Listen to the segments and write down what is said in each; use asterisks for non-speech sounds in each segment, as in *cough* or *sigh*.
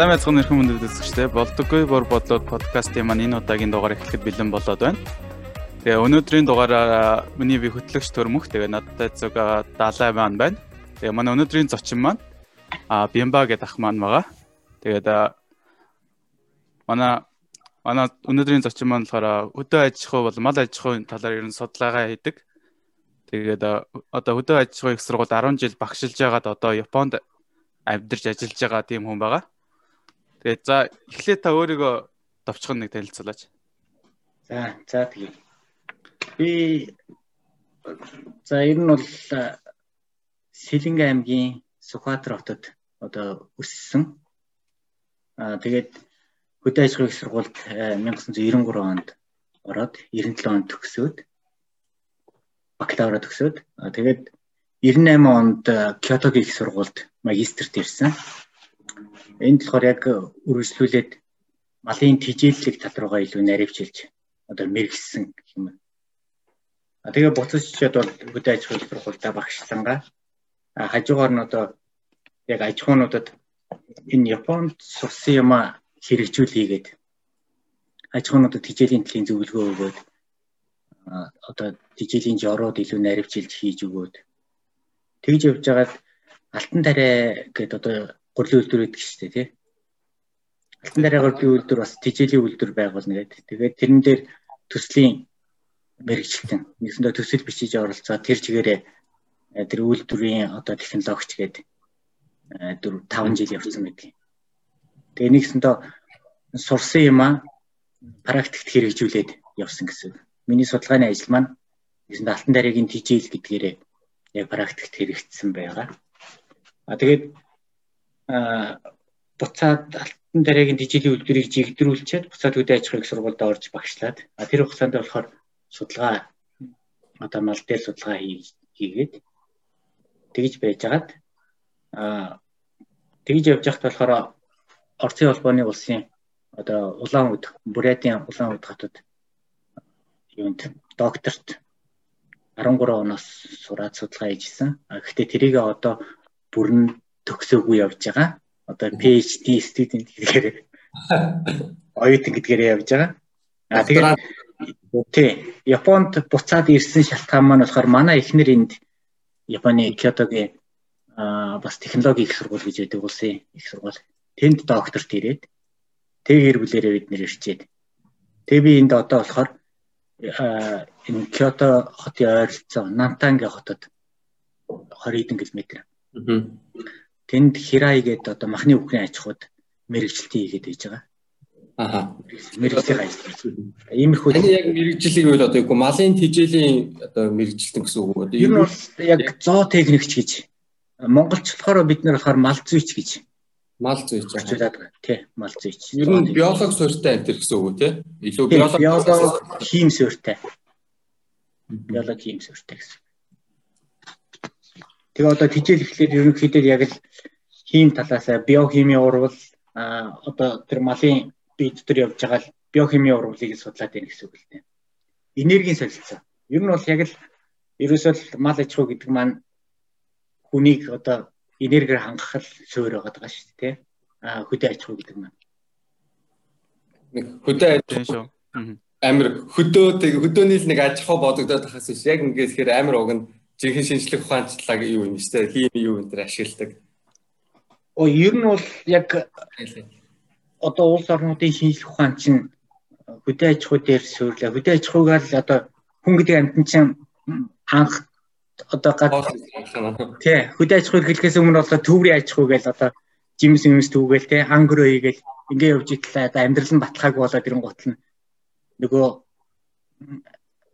Сайн байцгаана эрхэм хүндэт үзэгчтэй. Болдоггүй бор бодлоод подкастын маань энэ удаагийн дугаар эхлэхэд бэлэн болоод байна. Тэгээ өнөөдрийн дугаараа миний би хөтлөгч Төрмөх тэгээ надтай зөв Далай маань байна. Тэгээ манай өнөөдрийн зочин маань а Бямба гэдэг ах маань байгаа. Тэгээд манай манай өнөөдрийн зочин маань болохоор хөдөө аж ахуй бол мал аж ахуйн талаар ер нь судалгаа хийдэг. Тэгээд одоо хөдөө аж ахуй их сургууль 10 жил багшилж байгаад одоо Японд амьдарч ажиллаж байгаа тийм хүн байгаа. Тэгээд за эхлээ та өөрийгөө товчхон нэг танилцуулаач. За за тэгээ. Би за ер нь бол Сэлэнгэ аймгийн Сүхбаатар хотод одоо өссөн. Аа тэгээд хөдөө аж ахуйн сургуульд 1993 онд ороод 97 онд төгсөөд бакалавра төгсөөд тэгээд 98 онд Кётогийн их сургуульд магистрт ирсэн. Энд болохоор яг үргэлжлүүлээд малын тижээллэг тал руугаа илүү наривчилж одоо мэрэгсэн гэх юм. А тэгээ буцаж чад бол хөдөө аж ахуйн сургуультай багшлангаа хажуугаар нь одоо яг аж ахуйнуудад энэ Японд сурсан юм хэрэгжүүлээгээд аж ахуйнуудад тижээлийн төлөв зөвлөгөө өгөөд одоо тижээлийн жороод илүү наривчилж хийж өгөөд тэгж явж байгаад алтан тарай гэдэг одоо гурлийн үйлдвэр гэдэг шүү дээ тий. Алтан тарай гурлийн үйлдвэр бас тижээлийн үйлдвэр байгуулна гэдэг. Тэгээд тэрэн дээр төслийн мэрэгчлэн нэгсэндээ төсөл бичиж оролцоо тэр чигээрээ э, тэр үйлдвэрийн одоо технологич гэдэг 4 5 жил явсан байдаг. Тэгээ нэгсэндээ сурсан юм аа практикт хэрэгжүүлээд явсан гэсэн. Миний судалгааны ажил маань нэгсэндээ алтан дараагийн тижээл гэдгээрээ яг практикт хэрэгжсэн байгаа. А тэгээд буцаад алтан дараагийн дижитал үйлдвэрийг жигдрүүлчихэд буцаад хөдөө аж ахуйн сургуульд орж багшлаад тэр хугацаанд болохоор судалгаа одоо мал дээр судалгаа хийгээд тэгж байжгаад тэгж явж байхад болохоор Орцын холбооны улсын одоо улаан үд Бурятийн улаан үд хотод юунд докторт 13 оноос сураад судалгаа хийжсэн. Гэхдээ тэрийг одоо бүрэн төгсөөгүй явж байгаа. Одоо PhD student гэдгээр *laughs* оюутан гэдгээр явж байгаа. А тэгээд тий Японд буцаад ирсэн шалтгаан маань болохоор манай эхнэр энд Японы Кётогийн а бас технологи их сургууль гэж байдаг улсын их сургууль. Тэнд докторт ирээд тэг гэр бүлэрээ бид нэр ирчээд. Тэг би энд одоо болохоор энэ Кёто хотын ойролцоо Нантанги хотод 20 км. Тэнд Хирай гэдэг одоо махны үхний аж ахуйд мэрэгчлэлт хийгээд байж байгаа. Аа. Мэрэгжлийн ажил. Иймэрхүү. Таны яг мэрэгжлийг бол одоо юу малын тижээлийн одоо мэрэгчлэлтэн гэсэн үг үү? Нь бол яг зоо техникч гэж. Монголчлохоор бид нэр болохоор мал зүйч гэж. Мал зүйч ажиллаад байгаа. Тий, мал зүйч. Ер нь биолог суурьтай амтэр гэсэн үг үү те? Илүү биолог хим суурьтай. Биолог хим суурьтай гэсэн. Тэгээ одоо тижэл эхлээд ерөнхийдөө яг л хим талаасаа биохими урвал а одоо тэр малын бие дотор явж байгаа биохими урвалыг судлаад байна гэсэн үг л дээ. Энергийн солилцоо. Ер нь бол яг л ерөөсөө мал аж ахуй гэдэг маань хүнийг одоо энергиэр хангах л суурь байгаа даа шүү дээ. А хөдөө аж ахуй гэдэг маань. Хөдөө аж ахуй шүү. Амир хөдөө тэг хөдөөний л нэг аж ахуй бодогдоод тахаас биш. Яг ингээд тэгэхээр амир уг нь жинхэнэ шинжлэх ухаанчлаг юу юм шүү дээ. Хими юу энэ төр ашигладаг. Оо ер нь бол яг одоо улс орнуудын шинжлэх ухаан чинь хөдөө аж ахуй дээр суйрлаа. Хөдөө аж ахуйгаар л одоо хүн гэдэг амьтан чинь анх одоо тий хөдөө аж ахуй хэлхээс өмнө бол төврийн аж ахуй гэж одоо жимс юмс түүгээл тий ангро хийгээл ингээ явж итлээ. Одоо амьдрал нь батлахаагүй болоод ирэн готл нь нөгөө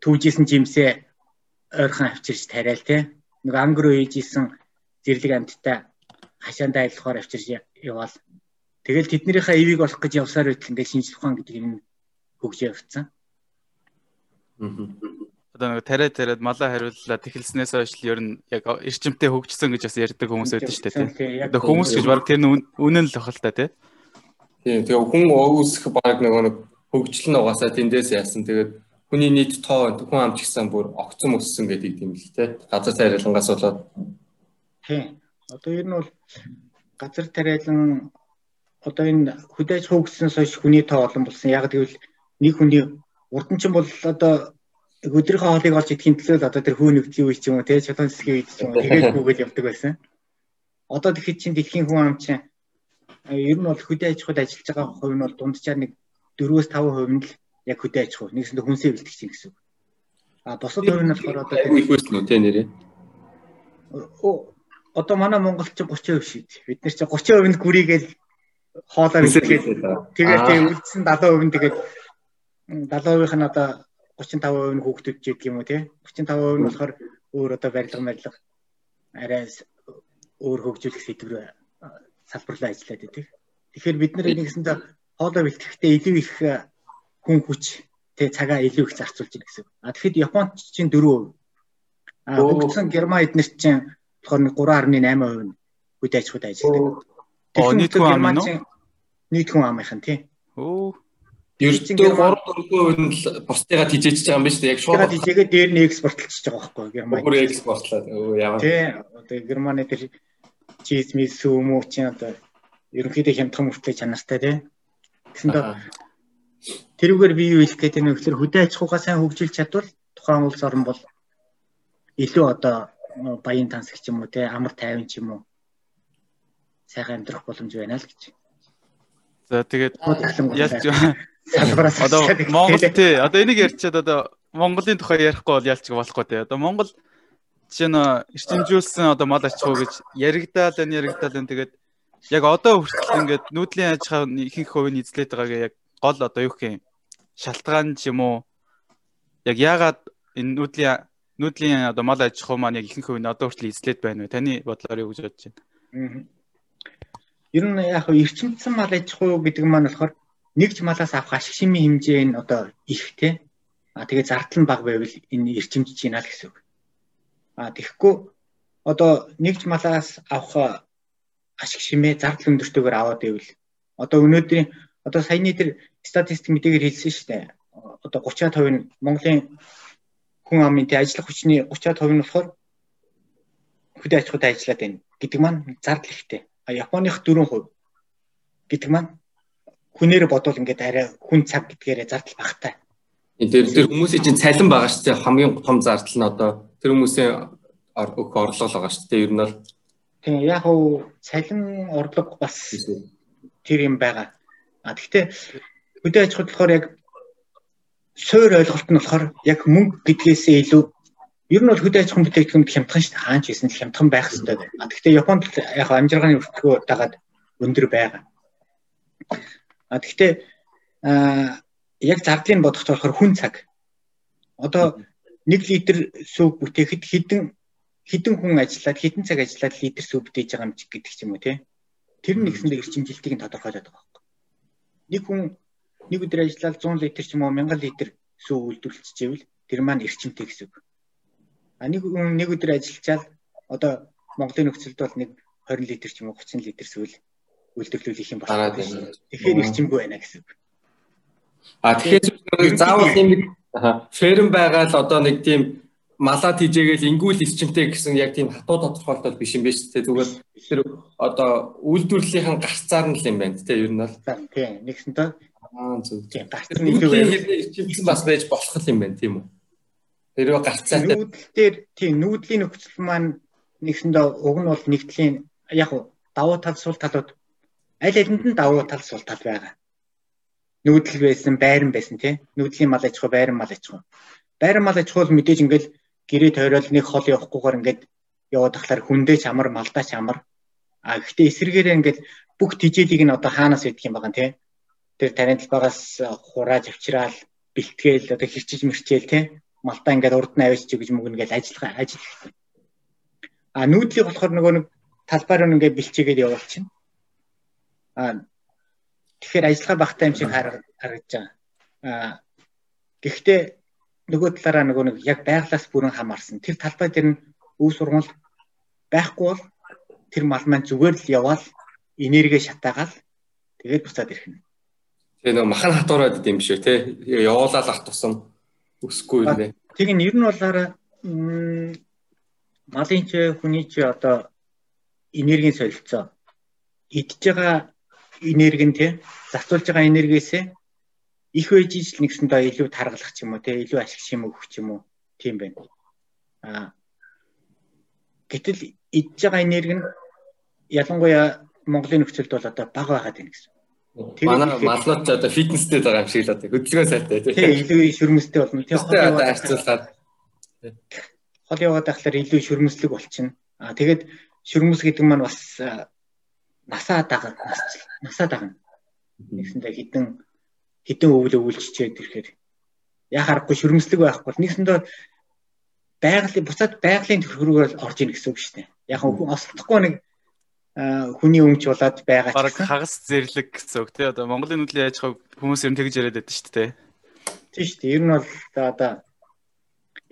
түүжсэн жимсээ ойрхон авчирч тариал тий. Нөгөө ангро хийжсэн зэрлэг амьттай хашаандаа айлхаар авчирч яваал тэгэл тэднэрийнхээ эвийг болох гэж явсаар байтал ингээ шинжлэх ухаан гэдэг юм хөгжөө явцсан. Одоо нэг тариа тариад малаа хариуллаа тэхэлснээс хойш л ер нь яг эрчимтэй хөгжсөн гэж бас ярьдаг хүмүүс байдаг шүү дээ тийм. Одоо хүмүүс гэж баг тэр үнэн л бахал та тийм. Тийм тэгээ хүн үүсэх баг нөгөө нэг хөгжил нь угаасаа тэндээс яасан тэгээд хүний нийт тоо хүн амч гисэн бүр огцом өссөн гэдэг юм л тийм. Газар тариалангаас болоод. Тийм. Одоо ер нь бол газар тариалан одоо энэ хөдөө аж ахуй хөгжсөнөөс хойш хүний тоо олон болсон. Яг гэвэл нэг хүний урданчин бол одоо өдрийнхөө хоолыг олж идэхин төлөө л одоо тэр хүү нэгдлийн үе ч юм уу тий чулуун цэсгийн үед ч юм уу тэгээд гүгэл явдаг байсан. Одоо тэгэхэд чинь дэлхийн хүн ам чинь ер нь бол хөдөө аж ахуйд ажиллаж байгаа хувь нь бол дунджаар нэг 4-5% нь л яг хөдөө аж ахуй. Нэгсэндээ хүнсээ бэлтгэж чинь гэсэн үг. А бусад хувь нь болохоор одоо их байсан уу тий нэрээ. Одоо манай Монгол чинь 30% шийд. Бид нар чинь 30% нь гүрийгээл хоолоо бэлтгээд тэгээд тийм үлдсэн 70% нь тэгээд 70% нь одоо 35% нь хүүхдүүд гэх юм уу тий 35% нь болохоор өөр одоо барилга барилга арай өөр хөгжүүлэх сэдвэр салбарлаа ажиллаад байдаг. Тэгэхээр бид нар нэгсэндээ хоолой бэлтгэхдээ илүү их хүн хүч тэг цагаа илүү их зарцуулж байна гэсэн. А тэгэхэд Японд чинь 4%. А хөгжсөн Герман эднэрт чинь болохоор 3.8% нь үдэ аж ахуйд ажилладаг. Оо нийт хүн ам нь нийт хүн амынхан тий. Оо Ердөө 3 4% нь бусдыгаа тижээжж байгаа юм байна шүү дээ. Яг шууд тижээгээ дээр нь экспортлж байгаа байхгүй Герман. Өөр экспортлаад. Өө яа. Тий. Одоо Германы дээр чиз мис сүмүү чинь одоо ерөнхийдөө хямдхан мөртлөө чанартай тий. Гэсэндээ тэрүүгээр би юу хэлэх гээд байна вэ гэхээр хөдөө аж ахуйгаа сайн хөгжүүлж чадвал тухайн улс орн бол илүү одоо баян тансаг ч юм уу тий амар тайван ч юм уу? Сайхан амьдрах боломж байна л гэж. За тэгээд ялч *laughs* одоо Монгол тий одоо энийг ярьчаад одоо Монголын тухай ярихгүй бол ялч болохгүй тий. Одоо Монгол жишээ нь эрчимжүүлсэн одоо мал аж ахуй гэж яригдаал энэ яригдаал энэ. Тэгээд яг одоо хүртэл ингээд нүүдлийн аж ахуйн ихэнх хувийг эзлээд байгаагээ яг гол одоо юу гэх юм? Шалтгаан ч юм уу? Яг яагаад энэ нүүдлийн нүүдлийн одоо мал аж ахуй маань яг ихэнх хувийг одоо хүртэл эзлээд байна вэ? Таны бодлоор юу гэж бодож байна? Ер нь яг эрчимцэн мал аж ахуй гэдэг маань болохоор нэгж малаас авах ашиг шимийн хэмжээ нь одоо их те. А тэгээ зардал нь бага байвал энэ эрчимжиж гинэ л гэсэн үг. А тэгэхгүй одоо нэгж малаас авах ашиг шимээ зардал өндөртэйгээр аваад байвал одоо өнөөдрийн одоо саяны тэр статистик мэдээгээр хэлсэн шүү дээ. Одоо 30% нь Монголын хүн амын тий ажиллах хүчний 30% нь болохоор хөдөө аж ахуйд ажиллаад байна гэдэг маань зардал ихтэй. А Японых 4% гэдэг маань хүнээр бодвол ингээд арай хүн цаг гэдгээрээ зардал багтай. Тэр тэр хүмүүсийн чинь цалин байгаа шүү дээ. Хамгийн том зардал нь одоо тэр хүмүүсийн өгөх орлого байгаа шүү дээ. Ер нь бол тийм яг хөө цалин орлого бас тэр юм байгаа. А гэхдээ хөдөө аж ахуйд болохоор яг суур ойлголт нь болохоор яг мөнгө гэдгээсээ илүү ер нь бол хөдөө аж ахуйн бүтээгдэхүүн хямдхан шүү дээ. Хаач гэсэн л хямдхан байх хэрэгтэй байна. А гэхдээ Японд яг амжиргааны өртгөө дагаад өндөр байгаа. А гэхдээ яг зардлыг бодох болохоор хүн цаг. Одоо 1 литр сүүг бүтээхэд хэдэн хэдэн хүн ажиллаад хэдэн цаг ажиллаад литр сүү бүтээж байгаа юм чи гэдэг ч юм уу тий. Тэр нь нэгсэндээ эрчимжилтийг нь тодорхойлоод байгаа байхгүй. Нэг хүн нэг өдөр ажиллаад 100 литр ч юм уу 1000 литр сүү үйлдвэрлэчихвэл тэр маань эрчимтэй гэсэн үг. А нэг нэг өдөр ажиллачаал одоо Монголын нөхцөлд бол нэг 20 литр ч юм уу 30 литр сүүл үйлдвэрлүүлэх юм байна. Тэгэхээр эрчимгүй байна гэсэн үг. А тэгэхээр заавал нэг ферм байгаа л одоо нэг тийм малаа тийжээгээл ингүүл эрчимтэй гэсэн яг тийм хатуу тодорхойлолт биш юм биш үү зүгээр тэр одоо үйлдвэрлэлийн гарцаар нь л юм байна тийм ер нь бол тийм нэгсэнтэй аа зөв тийм гарцар нь илүү эрчимсэн бас байж болох юм байна тийм үү тэрөө гарцаатай нүүдэл дээр тийм нүүдлийн нөхцөл маань нэгсэндээ уг нь бол нэгдлийн яг давуу тал сул талууд аль алинд нь давуу тал сул тал байгаа. Нүүдэл байсан, байран байсан тий. Нүүдлийн мал аж ахуй, байран мал аж ахуй. Байран мал аж ахуй мэдээж ингээл гэрээ тойрол нэг хол явахгүйгээр ингээд яваад тахлаар хүндээ чамар, малдаа чамар. А гэхдээ эсэргээрээ ингээд бүх тижээлийг нь одоо хаанаас идэх юм байгаа тий. Тэр таринд багаас хурааж авчраал, бэлтгээл одоо хэрчиж мэрчээл тий. Малтаа ингээд урд нь авчиж гэж мөгнө гэж ажиллах ажил. А нүүдлийг болохоор нөгөө нэг талбаар нь ингээд бэлчээгээд явуулчихна. Аа тэгэхээр ажиллагаа багтаа юм шиг харагдаж байгаа. Аа гэхдээ нөгөө талаараа нөгөө нэг яг байглаас бүрэн хамаарсан. Тэр талбай дээр нь өв сургуул байхгүй бол тэр мал маань зүгээр л яваал энерги шатаагаал тэгээд буцаад ирэх нь. Тэгээ нөгөө махан хатуураад идэм биш үү те. Явуулаад ах тусам өсөхгүй юм нэ. Тэг нь ер нь болоороо малын ч хүний ч одоо энергийн солилцоо идж байгаа энерги нь тий зарцуулж байгаа энергиэсээ их байж ижил нэгсэндээ илүү таргалах ч юм уу тий илүү ашиг шим өгөх ч юм уу тийм байна. Аа гэтэл идж байгаа энерги нь ялангуяа Монголын нөхцөлд бол одоо бага байгаад байна гэсэн. Манай малнууд ч одоо фитнестэй байгаа юм шиг л одоо хөдөлгөөн сайтай тий. Тий илүү шүрмэстэй болно. Тий одоо харьцуулахад хол яваад байхлаар илүү шүрмэслэг болчихно. Аа тэгээд шүрмэс гэдэг маань бас насаа дагна. Насаа дагна. Нэгсэндээ хідэн хідэн өвлө өвлжчихэд ирэхээр яа харахгүй шүрмэслэг байхгүй бол нэгсэндээ байгалийн буцаад байгалийн төрхрөөр орж ийн гэсэн үг шүү дээ. Яг хүн ослохгүй нэг хүний өмч болоод байгаа ч гэсэн хагас зэрлэг гэсэн үг тий одоо Монголын нүүдлийн яаж хав хүмүүс ер нь тэгж яриад байдаг шүү дээ. Тийм шүү дээ. Ер нь бол одоо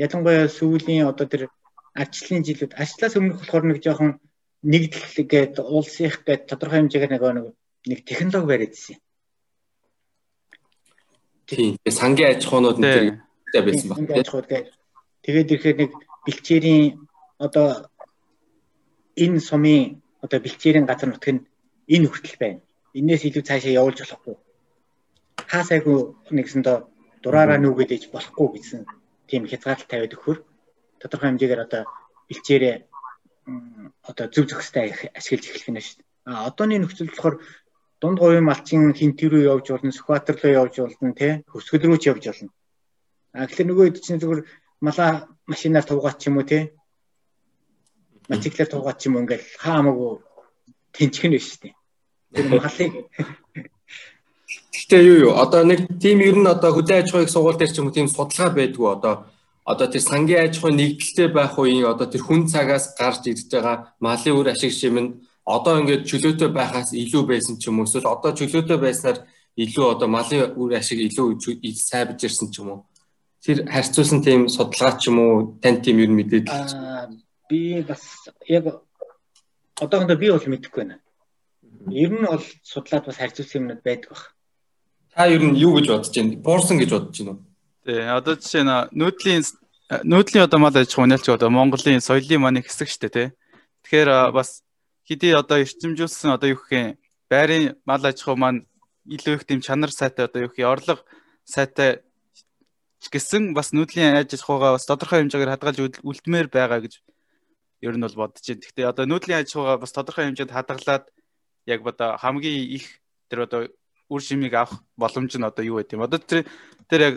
ялангуяа сүүлийн одоо тэр арчлын жилүүд арчлаас өмнөх болохоор нэг жоохон нэгдэл гээд улсынх гээд тодорхой хэмжээгээр нэг нэг технологи бариад ирсэн. Тийм. Сангийн аж ахуйнууд нь тэр байсан баг. Аж ахуйд гээд тэгээд ирэхээр нэг бэлчээрийн одоо энэ сумын одоо бэлчээрийн газар нутг нь энэ хүртэл байна. Инээс илүү цаашаа явуулж болохгүй. Хаасайгүй нэгсэндээ дураараа нүгэд ээж болохгүй гэсэн тийм хязгаарлалт тавиад өгөхөр тодорхой хэмжээгээр одоо бэлчээрээ одоо зөв зөвхөстэй ашиглаж эхлэх нь шүү дээ. А одооний нөхцөл болохоор дунд говийн малчин хинт рүү явж болно, Сүхбаатар руу явж болно, тий хөсгөл рүү ч явж болно. А тэгэхээр нөгөө хэд чинь зүгээр малаа машинаар туугаад ч юм уу тий мотоциклээр туугаад ч юм уу ингээл хаамаагүй тэнчгэн биш шүү дээ. Тэр малыг Гэтэ юу юу одоо нэг тийм ер нь одоо хөдөө аж ахуйг сургууль дээр ч юм уу тийм судалгаа байдгүй одоо. Одоо тэр сангийн аж ахуй нэгдэлтэй байх үеийн одоо тэр хүн цагаас гарч ирж байгаа малын үр ашиг шим нь одоо ингээд чөлөөтэй байхаас илүү байсан ч юм уу? Эсвэл одоо чөлөөтэй байснаар илүү одоо малын үр ашиг илүү сайбж ирсэн ч юм уу? Тэр харьцуулсан тийм судалгаа ч юм уу тань тийм ер нь мэдээд би бас яг одоохондоо би бол мэдэхгүй байна. Ер нь бол судлаад бас харьцуулсан юмнууд байдаг баг. Та ер нь юу гэж бодож байна? Буурсан гэж бодож байна уу? Тий, одоо жишээ нь нүүдлийн нүүдлийн одоо мал аж ахуй нэлж одоо Монголын соёлын маань хэсэг шүү дээ, тий. Тэгэхээр бас хэдий одоо эрчимжүүлсэн одоо юу гэх юм байрын мал аж ахуй маань илүү их тийм чанар сайтай одоо юу гэх юм орлого сайтай гэсэн бас нүүдлийн аж ахуйгаа бас тодорхой хэмжээгээр хадгалж үлдмээр байгаа гэж ер нь бол бодож байна. Гэхдээ одоо нүүдлийн аж ахуйгаа бас тодорхой хэмжээнд хадгалаад яг одоо хамгийн их тэр одоо үр шимийг авах боломж нь одоо юу байт юм. Одоо тэр тэр яг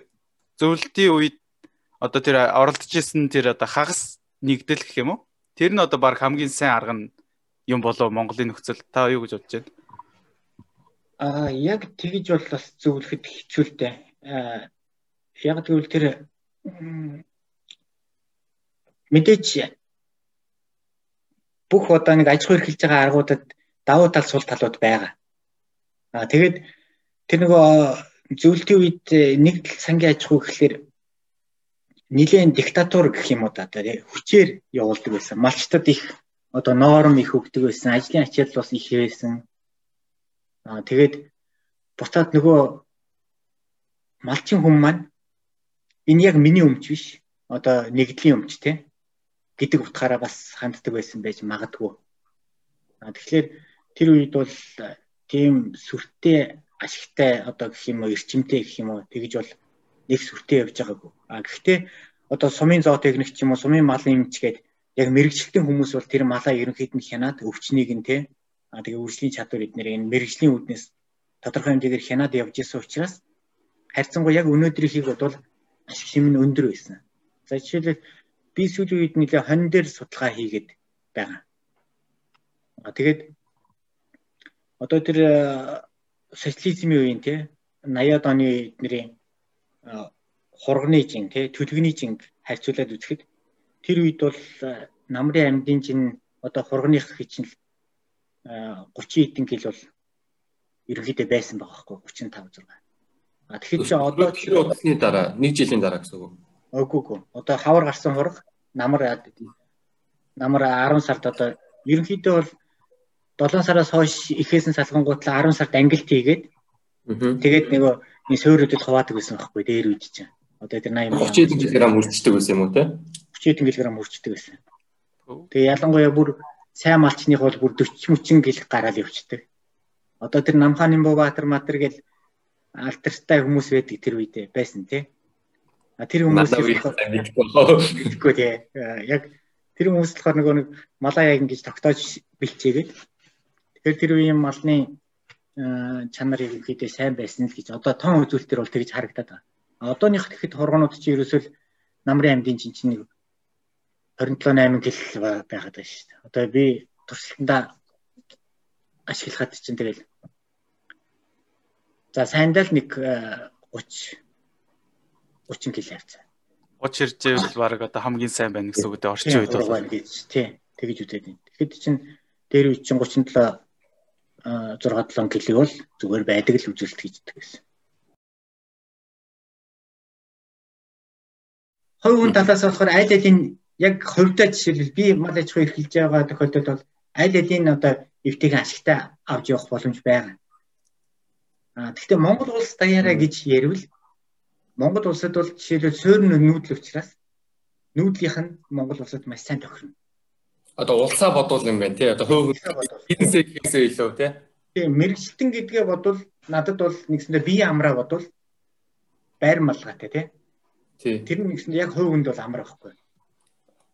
зөвлөлтийн үед одоо тэр оролдож исэн тэр одоо хагас нэгдэл гэх юм уу? Тэр нь одоо баг хамгийн сайн арга нь юм болоо Монголын нөхцөл та юу гэж бодож байна? Аа яг тэгж бол бас зөвлөхөд хэцүүлтэй. Аа яг тэгвэл тэр мэдээч бүх одоо нэг аж ахуй эрхэлж байгаа аргуудад давуу тал сул талууд байгаа. Аа тэгээд тэр нөгөө зөвлөлтийн үед э, нэг сангийн аж ахуй гэхэлэр нэгэн диктатур гэх юм уу да хүчээр явуулдаг байсан. Малчтад их одоо норм их өгдөг байсан. Ажлын ачаал бас их байсан. Аа тэгээд буцаад нөгөө малчин хүн маань энэ яг миний өмч биш. Одоо нэгдлийн өмч те гэдэг утгаараа бас ханддаг байсан байж магадгүй. Тэгэхээр тэр үед бол тийм сүртэй ашигтай одоо гэх юм уу эрчимтэй гэх юм уу тэгж бол нэг сүртэй явж байгаагүй. А гэхдээ одоо сумын зоотехник ч юм уу сумын малын эмч гээд яг мэрэгчлэлтийн хүмүүс бол тэр малаа ерөнхийд нь хянаад өвчнийг нь те а тэгээ үржлийн чадвар эднэр энэ мэрэгжлийн үүднээс тодорхой хэмжээгээр хянаад явж исэн учраас харьцангуй яг өнөөдрийнхийг бодвол ашиг шим нь өндөр байсан. За жишээлбэл би сүүлийн үед нэлээ хон дээр судалгаа хийгээд байгаа. А тэгээд одоо тэр социализмын үеийн тий 80-аад оны эднэрийн хурганы жин тий төлөвний жин харьцуулаад үзэхэд тэр үед бол намрын амьдын жин одоо хурганых хичнэл 30 эдэн кил бол ерөнхийдөө байсан байгаа хгүй 35 6. А тэгэхээр чи одоо тэр удасны дараа нэг жилийн дараа гэсэн үг. Үгүй үгүй. Одоо хавар гарсан хурга намар намар 10 сард одоо ерөнхийдөө бол 7 сараас хойш ихээсэн салгангуутлаа 10 сард ангилт хийгээд тэгээд нөгөө энэ суурьудад хуваадаг байсан байхгүй дээр үйд чинь. Одоо тэр 80 30 кг үрждэг байсан юм уу те? 30 кг үрждэг байсан. Тэгээ ялангуяа бүр сайн малчных бол бүр 40 30 кг гараал явцдаг. Одоо тэр Намхааны Баатар Матар гэл алтартай хүмүүс байдаг тэр үедээ байсан тий. Тэр хүмүүс мэдгүй тий. Яг тэр хүмүүс болохоор нөгөө нэг малаа яг ингэж тогтоож бэлчээгээд тэгэхээр тэр үеийн малны чанар ерөнхийдөө сайн байсан л гэж одоо тон үзүүлэлтэр бол тэгж харагдаад байна. Одооных тэгэхэд хургуунууд чи ерөөсөл намрын амьдын чинь чинь 27 8 гэл байгаад байна шүү дээ. Одоо би туршилтандаа ашиглахад чинь тэгэл за сайндаа л нэг 30 30 кг явцсан. 30 хэржээвэл баг одоо хамгийн сайн байна гэсэн үг дээ орчин үед бол гэж тий тэгэж үтээд байна. Тэгэхэд чинь дээр үе чинь 37 6 7 кг бол зүгээр байдаг л үзүүлэлт хийдэг гэсэн. Хүн талаас болохоор аль алийн яг хувьдаа жишээлбэл би мал аж ахуй эрхэлж байгаа тохиолдолд бол аль алийн одоо эвтэйг ашигтай авч явах боломж байгаа. А гэхдээ Монгол улс даяараа гэж ярил Монгол улсад бол жишээлбэл суурин нүүдэл учраас нүүдлийнх нь Монгол улсад маш сайн тохирно. Одоо улсаа бодвол юм байна тий. Одоо хувь бизнесээ хийхээсээ илүү тий. Тийм мэрэгчлэн гэдгээ бодвол надад бол нэгсэндээ бие амраа бодвол байр малгайтай тий. Тий. Тэр нь нэгсэндээ яг хувь хүнд бол амар байхгүй.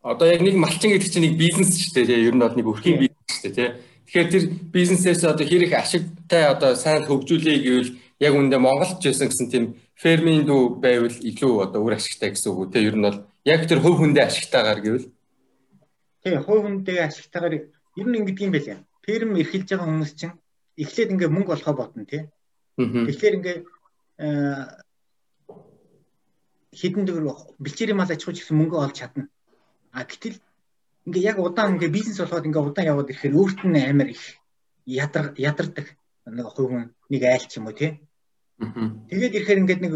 Одоо яг нэг малчин гэдэг чинь нэг бизнес ч тий. Ер нь бол нэг өрхийн бизнес ч тий. Тэгэхээр тэр бизнесээс одоо хэрэг ашигтай одоо сайн хөгжүүлэе гэвэл яг үндэ Монголч байсан гэсэн тийм фермийн дүү байвал илүү одоо үр ашигтай гэсэн үг үү? Те ер нь бол яг тэр хувь хүндээ ашигтайгаар гэвэл? Тий хувь хүндээ ашигтайгаар ер нь ингэдэг юм байлаа ферм эрхэлж байгаа хүмүүс чинь эхлээд ингээ мөнгө олохоо бодно тий тэгэхээр ингээ хідэн дөр бэлчээрийн мал аж ахуйч гэсэн мөнгө олж чадна. А гэтэл ингээ яг удаан ингээ бизнес болгоод ингээ удаан яваад ирэхээр өөрт нь амар их ядар ядардаг. Нэг хувь хүн нэг айл ч юм уу тий Тэгээд ирэхээр ингээд нэг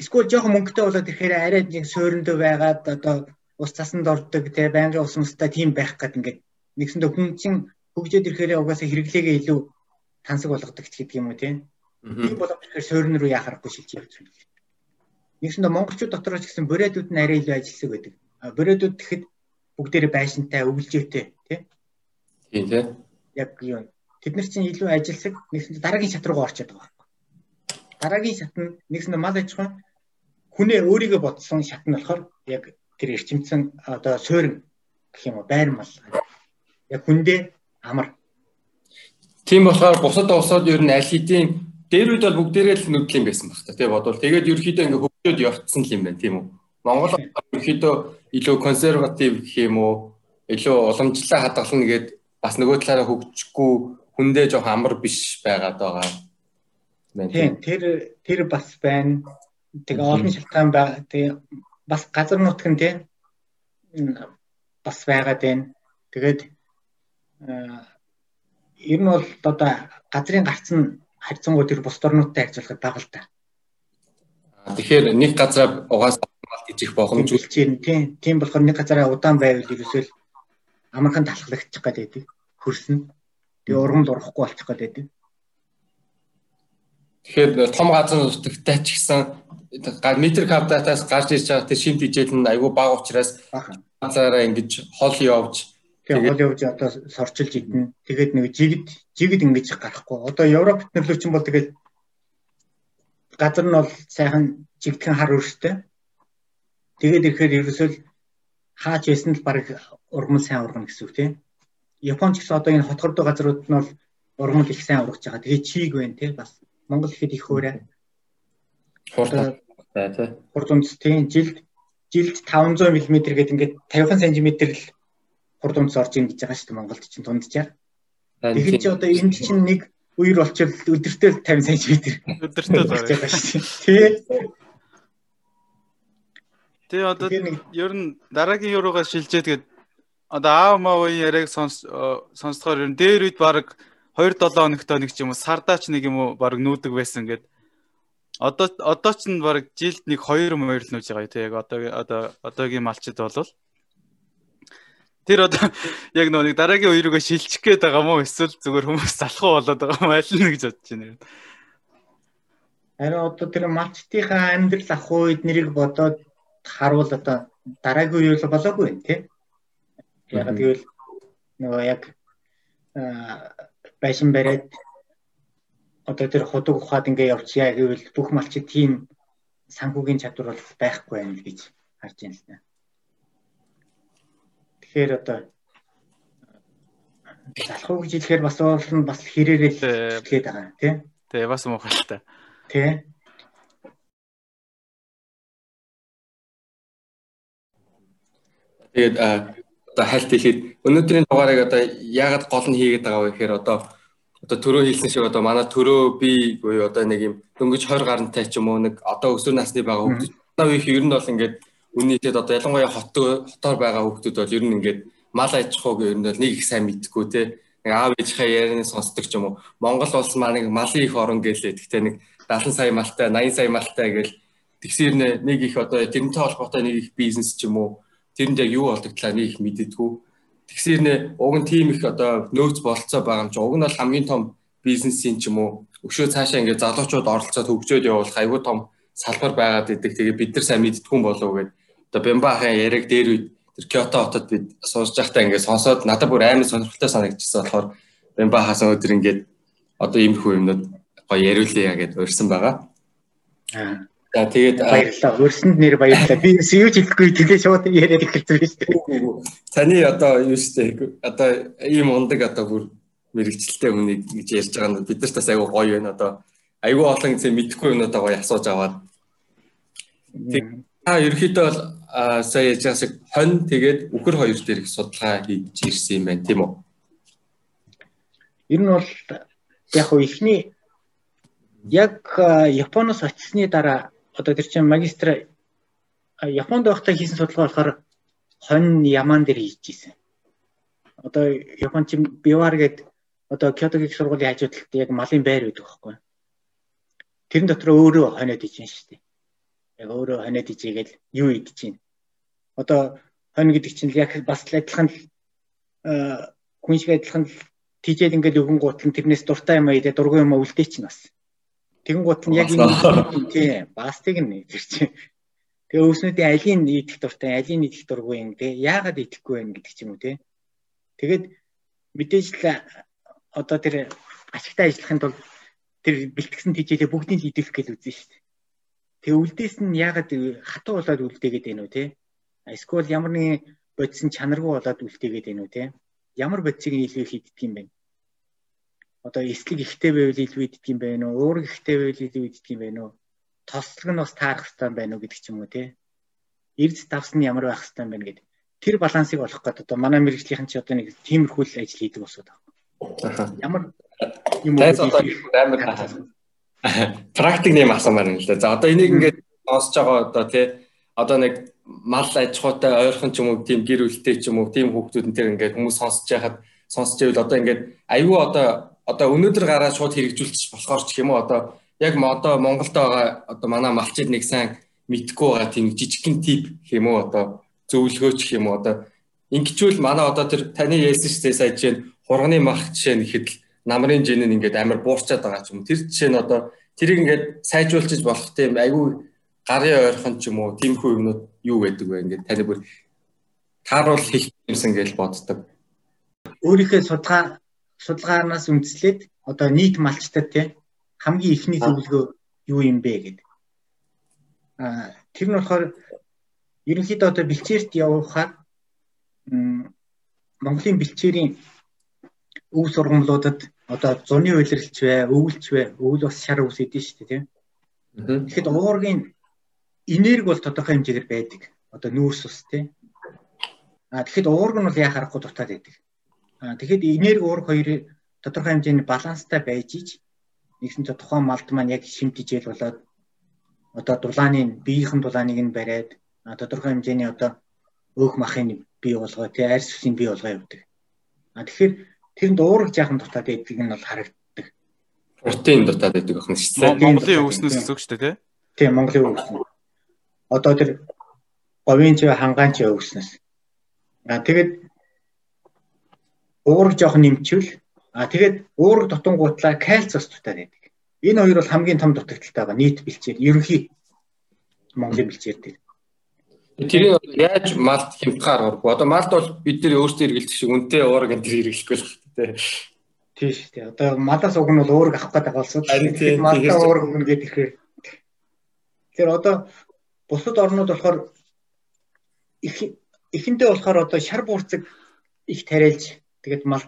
эсвэл жоохон мөнгөтэй болоод ирэхээр арай нэг суурьндөө байгаад одоо ус цасанд ордог те байнгын ус мустай тийм байх гээд ингээд нэгсэндээ хүн чинь хөгжөөд ирэхээр угаасаа хэрэглээгээ илүү тансаг болгодог гэдэг юм уу тийм. Тийм болоод ирэхээр суурин руу яхахгүй шилж явж байна. Нэгсэндээ монголчууд дотор ч гэсэн бүрээдүүд нь арай илүү ажилласан байдаг. Бүрээдүүд гэхэд бүгдээрээ байшинтай өвлжөөтэй тийм. Тийм тийм. Яг юу тэд нар чинь илүү ажилласаг нэгсэндээ дараагийн шат руугаа орчод байгаа дараагийн шат нь нэгс нь мал аж ахуй хүнээ өөрийгөө бодсон шат нь болохоор яг тэр эрчимцэн одоо суурин гэх юм уу байр мал. Яг хүндээ амар. Тийм болохоор бусад улсууд ер нь аль хэдийн дээр үед бол бүгдээрээ л нүдл юм байсан баг та тий бодвол. Тэгээд ерөөхдөө ингээ хөгжөөд явцсан л юм байна тийм үү? Монгол ерөөхдөө илүү консерватив гэх юм уу илүү уламжлалаа хадгална гэд бас нөгөө талаараа хөгжихгүй хүндээ жоох амар биш байгаад байгаа Тийм тэр тэр бас байна. Тэгээ олон шалтгаан байгаа. Тэгээ бас газар нутг нь тийм бас байгаад байна. Тэгээд ер нь бол одоо газрын гарц нь харьцангуй тэр бус орнуудтай харьцуулахад бага л да. Тэгэхээр нэг газараа угаасаа хийх боломж үлч юм тийм. Тийм болохоор нэг газараа удаан байвал ерөөсөө амархан талхлагчих гээд байдаг. Хөрснө. Тэгээ ургамд урахгүй болчих гээд байдаг. Тэгэхээр том газар нутагтай ч гэсэн метр квадратаас гарч ирж байгаа тэр шимт хижээл нь айгүй бага учраас газараа ингэж хол явж тэгээ хол явж одоо сорчилж идэнэ. Тэгээд нэг жигд жигд ингэж гарахгүй. Одоо Европ төрлөчин бол тэгээд газар нь бол сайхан жигдхэн хар өрштэй. Тэгээд ирэхээр ерөөсөө хаач байсан л баг ургамал сайн ургана гэсэн үг тийм. Япон ч гэсэн одоо энэ хотгордоо газрууд нь бол ургамал их сайн ургаж байгаа. Тэгээд чиг байна тийм бас Монгол ихэд их хөөрэ. Хурдан тий. Хурдумц тийм жилд жилд 500 мм гэдэг ингээд 50 см л хурдумц орж ийн гэж байгаа шүү дээ Монголд чинь тунджаар. Тэгэхээр чи одоо энд чинь нэг үер болчихвол өдөртөө 50 см. Өдөртөө орж байгаа шүү дээ. Тий. Тэгээ одоо ер нь дараагийн юуруугаа шилжээд тэгээд одоо аав маавын яриаг сонсохоор ер нь дээр үед баг 2 7 хоногтой нэг ч юм уу сардаач нэг юм уу баг нүүдэг байсан гэд одоо одоо ч нь баг жилд нэг 2 морил нүүж байгаа тийм яг одоо одоо одоогийн малчид болвол тэр одоо *laughs* яг нэг дараагийн үерийгөө шилжих гээд байгаа мó эсвэл зүгээр хүмүүс залхуу болоод байгаа мó аль нэг гэж бодож байна. Харин одоо тэр малчтынхаа амьдрал ах үед нэрийг бодоод харуул одоо дараагийн үе бол болоогүй юм тий. Яг гэвэл нөгөө яг байшин бариад одоо тэр худаг ухаад ингээ явчихъя гэвэл бүх малчид тийм санхүүгийн чадвар бол байхгүй байна гэж харж байна л да. Тэгэхээр одоо залах уу гэж хэлэхээр бас уул нь бас хэрээрээ хэлгээд байгаа тийм. Тэгээ бас муухай л та. Тий. Тэгээд одоо хальт хэлээд өнөөдрийн дугаарыг одоо яагаад гол нь хийгээд байгаа вэ гэхээр одоо одоо төрөө хэлсэн шиг одоо манай төрөө би буюу одоо нэг юм дөнгөж 20 гарантай ч юм уу нэг одоо өсвөр насны байгаа хүмүүс. Одоо их ер нь бол ингээд үнийтэд одоо ялангуяа хот хотоор байгаа хүмүүс бол ер нь ингээд мал аж ахуйг ер нь бол нэг их сайн мэдгүй те. Нэг аав ээжийнхээ ярианы сонсдог ч юм уу. Монгол улс маань нэг малын их орон гэлээ. Гэхдээ нэг 70 сая малтай 80 сая малтай гэл тэгсэр нэг их одоо тэрнтэй холбоотой нэг их бизнес ч юм уу тэрэнд яг юу болдог талаа нэг их мэддэггүй Тэгсээр нэ уг нь тийм их одоо нөөц болцоо байгаа юм чи уг нь бол хамгийн том бизнесийн ч юм уу өшөө цаашаа ингээд залуучууд оролцоод хөгжөөд явуулах айгүй том салбар байгаад идэг. Тэгээ бид нар сайн мэдтгүн болов гэд одоо Бямбаахын яриг дээр үед тэр Киото хотод бид сонсож байхдаа ингээд сонсоод надад бүр амар сонирхолтой санагдчихсан болохоор Бямбаахаас өнөөдөр ингээд одоо иймэрхүү юмнууд гоё яриулъя гэд урьсан байгаа. Аа. За тэгээд баярлалаа. Өрсөнд нэр баярлалаа. Би юу ч хэлэхгүй тэгээ шууд яриад эхэлсэн биз дээ. Таны одоо юу штэ одоо ийм ундаг одоо бүр мэрэгчлээ хүнийг гэж ярьж байгаа нь бид нар бас айгүй гоё байна одоо айгүй олон зэ мэдхгүй юмудаа гоё асууж аваад та ерөөхдөө бол сая яаж шиг хонь тэгээд үхэр хоёр дээр их судалгаа хийж ирсэн юм байна тийм үү? Ер нь бол яг хөө ихний яг Японоос очисны дараа одоо тэр чинь магистр Японд байхдаа хийсэн судалгаа болохоор хонь ямаан дээр хийж ийсэн. Одоо Япон чинь Бивар гэдэг одоо Кётогийн сургуулийн хажуу талд яг малын байр байдаг байхгүй. Тэрэн дотор өөрөө хониод ижин шүү дээ. Яг өөрөө хониод ижигээл юу идэж чинь. Одоо хонь гэдэг чинь яг бас л адилхан хүн шиг адилхан тийжэл ингээд өгөн гутлан тэрнээс дуртай юм аа идэ дургүй юм аа үлдээ чинь бас. Тэгэн гут нь яг энэ тийм бастыг нь чинь. Тэгээ өвснүүдийн алийн идэх дуртай, алийн идэх дургүй юм те. Яагаад идэхгүй байх гэдэг ч юм уу те. Тэгээд мэдээж л одоо тэр ашигтай ажиллахын тулд тэр бэлтгэсэн тийжээ бүгдийг идэх гэж үзэн шүү дээ. Тэгээ үлдээс нь яагаад хатуу болоод үлдээгээд байна уу те. Эсвэл ямар нэгэн бодисын чанаргүй болоод үлдээгээд байна уу те. Ямар бодисыг илүү хийддэг юм бэ? Одоо эслэг ихтэй байвал илүү иддэг юм байна уу? Уурэг ихтэй байвал илүү иддэг юм байна уу? Тослог нь бас таарах хэрэгтэй байна уу гэдэг ч юм уу те. Эрдэс давс нь ямар байх хэрэгтэй байна гэдэг. Тэр балансыг олох гэдэг одоо манай мэрэгжлийн чи одоо нэг тиймэрхүү л ажил хийдэг болсод байна. Ямар юм одоо амар практик нэм асуумаар юм л да. За одоо энийг ингээд сонсож байгаа одоо тий одоо нэг мал аж ахуйтай ойрхон ч юм уу тийм гэр бүлтэй ч юм уу тийм хүүхдүүд энэ төр ингээд хүмүүс сонсож байхад сонсож байвал одоо ингээд аюу одоо одоо өнөөдөр гараад шууд хэрэгжүүлчих болохоор ч юм уу одоо яг одоо Монголд байгаа одоо манай малчид нэг сайн мэдгүй байгаа тийм жижигхэн тип юм уу одоо зөвлөгөөч юм уу одоо ингэчүүл манай одоо тэр таны ярьсан шүү дээ сая жишээ нь хурганы мах жишээ нь ихэд л намрын жин нь ингээд амар буурчаад байгаа ч юм. Тэр жишээ нь одоо тэрийг ингээд сайжруулчих болох тийм айгүй гарын ойрхон ч юм уу тиймхүү юмнууд юу байдаг вэ? Ингээд таны бүр тааруул хийх юмсан гэж боддог. Өөрийнхөө судалгаа судалгаараас үндэслээд одоо нийт малчтад тий хамгийн ихний зөвлөгөө юу юм бэ гэдэг. Аа тэр нь болохоор ерөнхийдөө одоо бэлчээрт явахаар Монголын бэлчээрийн өв сургамлуудад одоо зуны үйлрэлч вэ, өвөлч вэ, өвөл бас шар өвс идэв шүү дээ тийм. Тэгэхэд уургийн энерги бол тодорхой хэмжээгээр байдаг. Одоо нүүрс ус тийм. А тэгэхэд уург нь бол яа харахгүй дутаад байдаг. Тэгэхэд энерги уурга хоёрын тодорхой хэмжээний баланстай байж ич нэгсэн чинь тухайн малд маань яг шимтжээл болоод одоо дулааны биеийнхэн дулааныг нь бариад тодорхой хэмжээний одоо өөх махын бий болгоо тий арьс үсийн бий болгоо явдаг. А тэгэхээр тэрэнд уурга жаахан дутаад байдгийг нь бол харагддаг. Протеин дутаад байдаг байх нь шүү дээ. Монголын өвснөөс гэсэн үг шүү дээ тий. Тий Монголын өвснө. Одоо тэр говийн ч хангаан ч өвснөөс. А тэгээд уураг жоох нэмчихвэл а тэгээд уураг дутангуутлаа кальц дутаад байдаг. Энэ хоёр бол хамгийн том дутагдaltaй байгаа нийт бэлчээр ерөнхий Монголын бэлчээр дээр. Тэр яаж малт хямдхан аргагүй. Одоо малт бол бид нэр өөрсдөө эргэлдэх шиг үнтэй уураг энэ хэрэглэхгүй л байна тий. Шүү дээ. Одоо малаас уг нь бол өөрөг авах гэдэг болсон. Тийм. Малдаа өөрөг өгнө гэдэг ихээр. Тэгэхээр одоо бусад орнууд болохоор их эхэндээ болохоор одоо шар буурцаг их тариалж тэгээд мал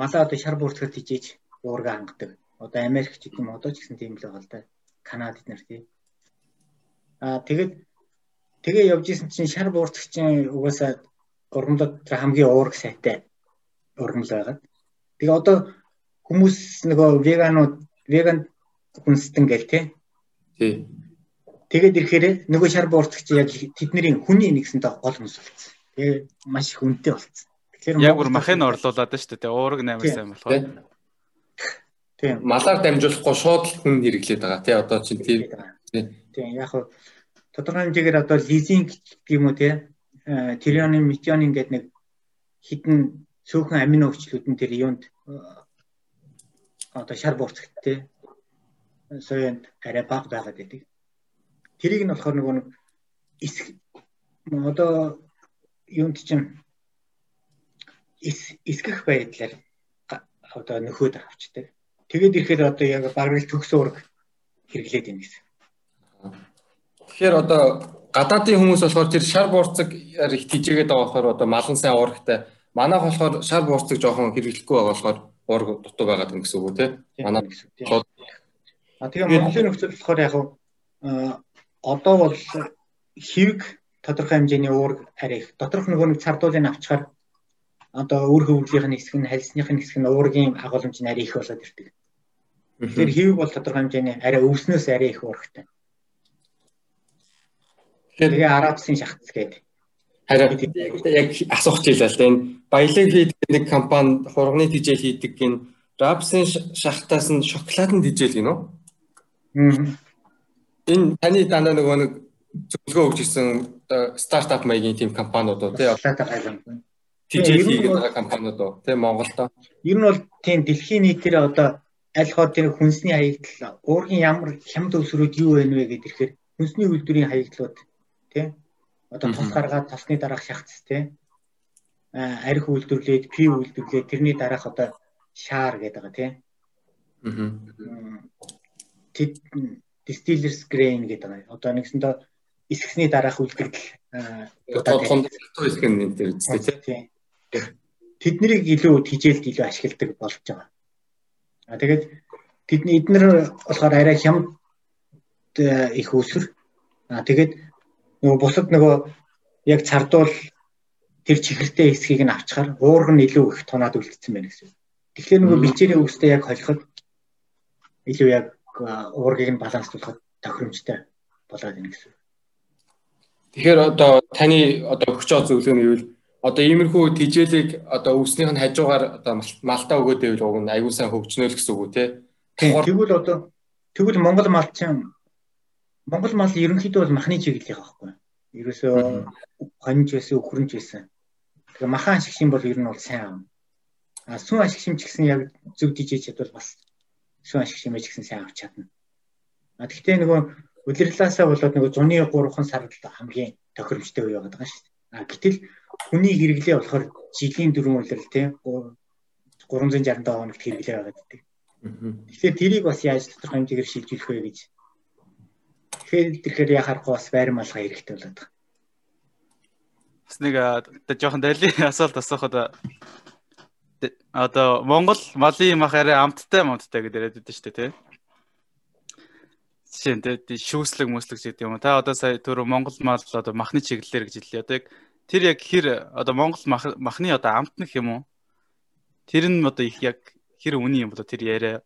малаа одоо шар буурцагт хижээж уурга хангадаг. Одоо Америк ч гэдэм одоо ч гэсэн тийм л байгаа л да. Канад эднэр тий. Аа тэгээд тэгээ явж исэн чинь шар буурцагчийн угаасаа ургамлууд хамгийн уурга сайтай ургамл байгаад. Тэгээ одоо хүмүүс нөгөө веганууд веган хүнсдэн гэл тий. Тий. Тэгээд ирэхээр нөгөө шар буурцагч яг тэдний хүний нэгсэндээ гол хүмүүс болсон. Тэгээ маш их үнэтэй болсон. Тэгэхээр яг бүр махыг орлуулад нь шүү дээ. Уураг 8 сайн болохоор. Тийм. Малаар дамжуулахгүй шууд л хүн хэрэглээд байгаа тий одоо чинь тийм. Тийм яг хөө тодорхой хэмжээгээр одоо лизинг гэх юм уу тий трионын метионин гэдэг нэг хідэн цөөхөн амино хүчлүүд нь тэр юунд одоо шар буурцагт тий соёнд арай бага байгаад байдаг. Тэрийг нь болохоор нөгөө нэг одоо юунд чинь эсгэх байдлаар одоо нөхөд авчдаг. Тэгээд ирэхээр одоо яг бараг л төгс ураг хэрэглээд байна гэсэн. Тэгэхээр одоо гадаадын хүмүүс болохоор тэр шар буурцаг их тижээгээд байгаа болохоор одоо малан сайн урагтай. Манайх болохоор шар буурцаг жоохон хэрэглэхгүй байгаа болохоор ураг дутуу байгаад байна гэсэн үг үү те? Манай А тэгээ Монголын нөхцөл болохоор яг одоо бол хэвг тодорхой хэмжээний уураг арай их. Доторх нөгөө нэг цардуулыг авчаар одоо өөр хөвглийн хэсэг нь хальсных хэсэг нь уургийн агуулмж нь арай их болоод ирдэг. Тэгэхээр хэвэг бол тодорхой хэмжээний арай өвснөөс арай их уургатай. Тэгээ арабсын шахтц гэдэг. Харин яг асуух жилээ л энэ баялаг хийдэг нэг компани хурганы тижэл хийдэг гин рапсын шахтаас нь шоколадын тижэл гинөө. Энэ таны дандаа нөгөө нэг зөвлөгөө өгч ирсэн стартап маягийн тийм компаниуд уу тий Тижэл хийгээд байгаа компаниуд уу? Тий Монголдо. Ер нь бол тийм дэлхийн нийтээр одоо аль хоо тэр хүнсний хаягдал уургийн ямар хямд өвсрүүд юу вэ вэ гэдэр ихээр хүнсний үйлдвэрийн хаягдлууд тий одоо тус гаргаад тосны дараах шахац тий арх үйлдвэрлээд пи үйлдвэрлээд тэрний дараах одоо шаар гэдэг байгаа тий тэд distillers grain гэдэг байгаа одоо нэгсэндээ эсгсний дараах үйлдвэрлэл одоо тондоо эсгэн нэр үзтээ тий тэднийг илүү тижээлд илүү ашигладаг болж байгаа. А тэгээд тэдний эднэр болохоор арай хямд э, их өсвөр. А тэгээд нөгөө бусад нөгөө яг цардуул тэр чихэртэй хэсгийг нь авчаар уург нь илүү их тунаад үлдсэн байна гэсэн. Тэгэхээр нөгөө бичээрийн үстэй яг холиход илүү яг уургийг нь баланслуулахад тохиромжтой болоод байна гэсэн. Тэгэхээр одоо таны одоо өгч байгаа зөвлөгөө нь юу вэ? Одоо иймэрхүү тижээлийг одоо өвснийх нь хажуугаар одоо малтаа өгөөд байвал уг нь аюул сан хөгжнөө л гэсэн үг үү те. Тэгвэл одоо тэгвэл Монгол мал чинь Монгол мал ерөнхийдөө бол махны чиглэлийнх байхгүй. Ерөөсөө хонж байсан, өхрөнж байсан. Тэгээ махан ашигшин бол ер нь бол сайн аав. А сүн ашигшин ч гэсэн яг зөв дижээж чадвал бас сүн ашигшин мэж гэсэн сайн авч чадна. А тэгтээ нөгөө удирлаасаа болоод нөгөө зуны 3хан сард хамгийн тохиромжтой үе байгаа даа шүү дээ. Гэтэл хүний хэрэглээ болохоор жилийн дөрвөн улирал тий 367 хоногт хэрэглээ байгаад байдаг. Тэгэхээр тэрийг бас яаж тодорхой хэмжээгээр шилжүүлэх вэ гэж. Тэгэхээр тэгэхээр яхахгүй бас байр малгай хэрэгтэй болоод байгаа. Бас нэг одоо жоохон дайли *laughs* асуулт асуухад одоо Монгол малын мах арай амттай амттай гэдэг яриад байдаг шүү дээ тий. Жишээ нь тий шүүслэг мөслөг гэдэг юм. Та одоо сая түр Монгол мал одоо махны чиглэлээр гэж хэллээ. Одоо яг тэр яг хэр одоо Монгол махны одоо амтнах юм уу? Тэр нь одоо их яг хэр үний юм болоо тэр яриа.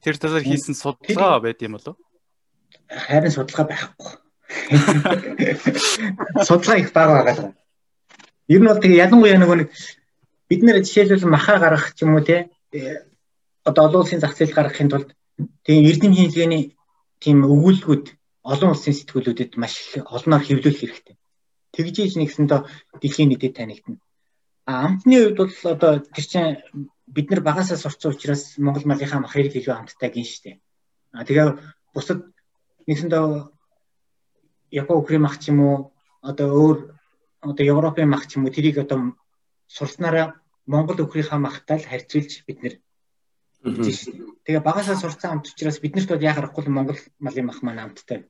Тэр талаар хийсэн судалгаа байд юм болов? Харин судалгаа байхгүй. Судалгаа их бага байгаа. Ер нь бол тэгээ ялангуяа нөгөө нэг бид нэр жишээлбэл махаа гаргах ч юм уу те одоо олон улсын зах зээл гаргахын тулд тийм эрдэм хийлгээний тийм өгүүлбүүд олон улсын сэтгүүлүүдэд маш олноор хэвлүүлэх хэрэгтэй тэгжээж нэгсэндээ дэлхийн нийтэд танигдана. А амтны үед бол одоо тэр чинь бид нар багасаа сурцсан учраас Монгол малынхаа мах хэрэг илүү амттай гин штэ. А тэгээ бусад нэгсэндээ Япон Украин мах ч юм уу одоо өөр одоо Европын мах ч юм уу тэрийг одоо сурснараа Монгол өхрийнхаа махтаал харьцуулж бид нэр. Тэгээ багасаа сурцсан амт учраас биднэрт бол яа харахгүй Монгол малын мах маань амттай.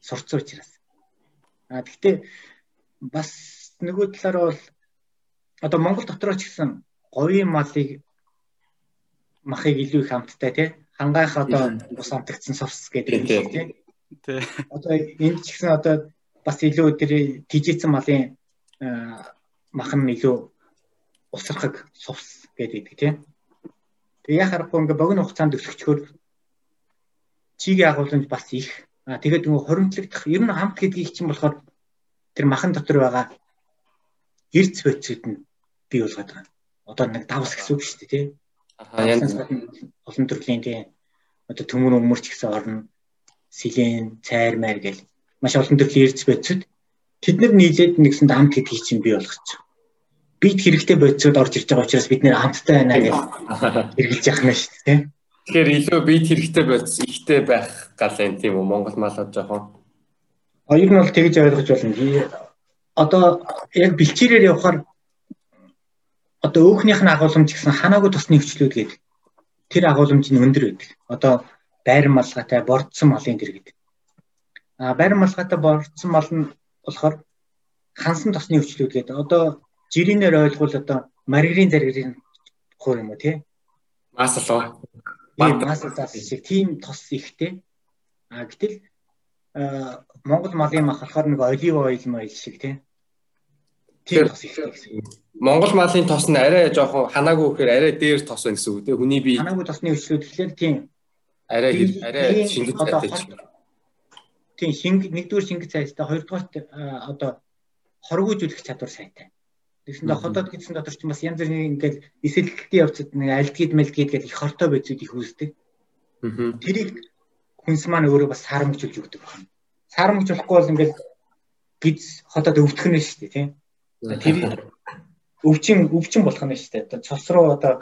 Сурцсан учраас. А гэхдээ бас нөгөө талаараа бол одоо Монгол дотроо ч гэсэн говийн малыг махыг илүү их амттай тий хангайх одоо ус амтагдсан совс гэдэг юм шиг тий. Тий. Одоо энд ч гэсэн одоо бас илүү тэр тижээсэн малын мах нь илүү усрахаг совс гэдэг тий. Тэгээ яхаа харахгүй ингээ богино хугацаанд өсөчхөөр чигийн агуулмж бас их. Тэгээд нөгөө хоримтлагдах ер нь хамт гэдгийг чинь болохоор тэр махан дотор байгаа эрдэс бодисуд нь бий болгоод байгаа. Одоо нэг давс гэсэн үг шүү дээ тий. Аа янз олон төрлийн тий одоо төмөр өмөрч гэсэн орно силен, цайр майр гэл маш олон төрлийн эрдэс бодисуд тэд нар нийлээд нэгсэнд хамт гэдгийг чинь бий болгочих бид хэрэгтэй бодисод орж ирж байгаа учраас бид нэр хамттай байна гэж *laughs* хэрэгжилж яах нь шүү дээ. Тэгэхээр илүү бид хэрэгтэй бодис ихтэй байх гал юм тийм үү Монгол малууд жоохон. А ер нь бол тэгж ойлгож байна. Одоо яг бэлчээрээр явахаар одоо өөхнийх нь агуулмж гэсэн ханаагүй тосны хвчлүүд гэдэг тэр агуулмж нь өндөр байдаг. Одоо байр малгайтай бордсон малын дэр гэдэг. А байр малгайтай бордсон мал нь болохоор хансан тосны хвчлүүд гэдэг. Одоо жирийнээр ойлгвол одоо маргарин заргарын хуур юм уу тий? Маслоо. Тийм маслаас шиг тийм тос ихтэй. А гэтэл Монгол малын мах болохоор нэг олив ойл майл шиг тий. Тийм тос ихтэй гэсэн. Монгол малын тос нь арай жоохон ханаагүй гэхээр арай дээр тос байна гэсэн үг тий. Хүний бие ханаагүй тосны өчлөөд тэгэхээр тийм арай арай шингэж цайтай. Тийм шинг нэгдүгээр шингэж цайтай хоёрдугаар одоо хоргоожүүлэх чадвар сайтай. Тэгсэндээ хотод гэсэн дотор ч бас янз бүрийн ингээд эсэлтэлтийн явцад нэг альдгид мэлдгид гэдэг их хортой байцуд их үүсдэг. Тэрийг хүнс маань өөрөө бас саарамжуулж өгдөг байна. Саарамжуулахгүй бол ингээд гиз хотод өвдөх нь шүү дээ тийм. Тэр өвчин өвчин болох нь шүү дээ. Одоо цус руу одоо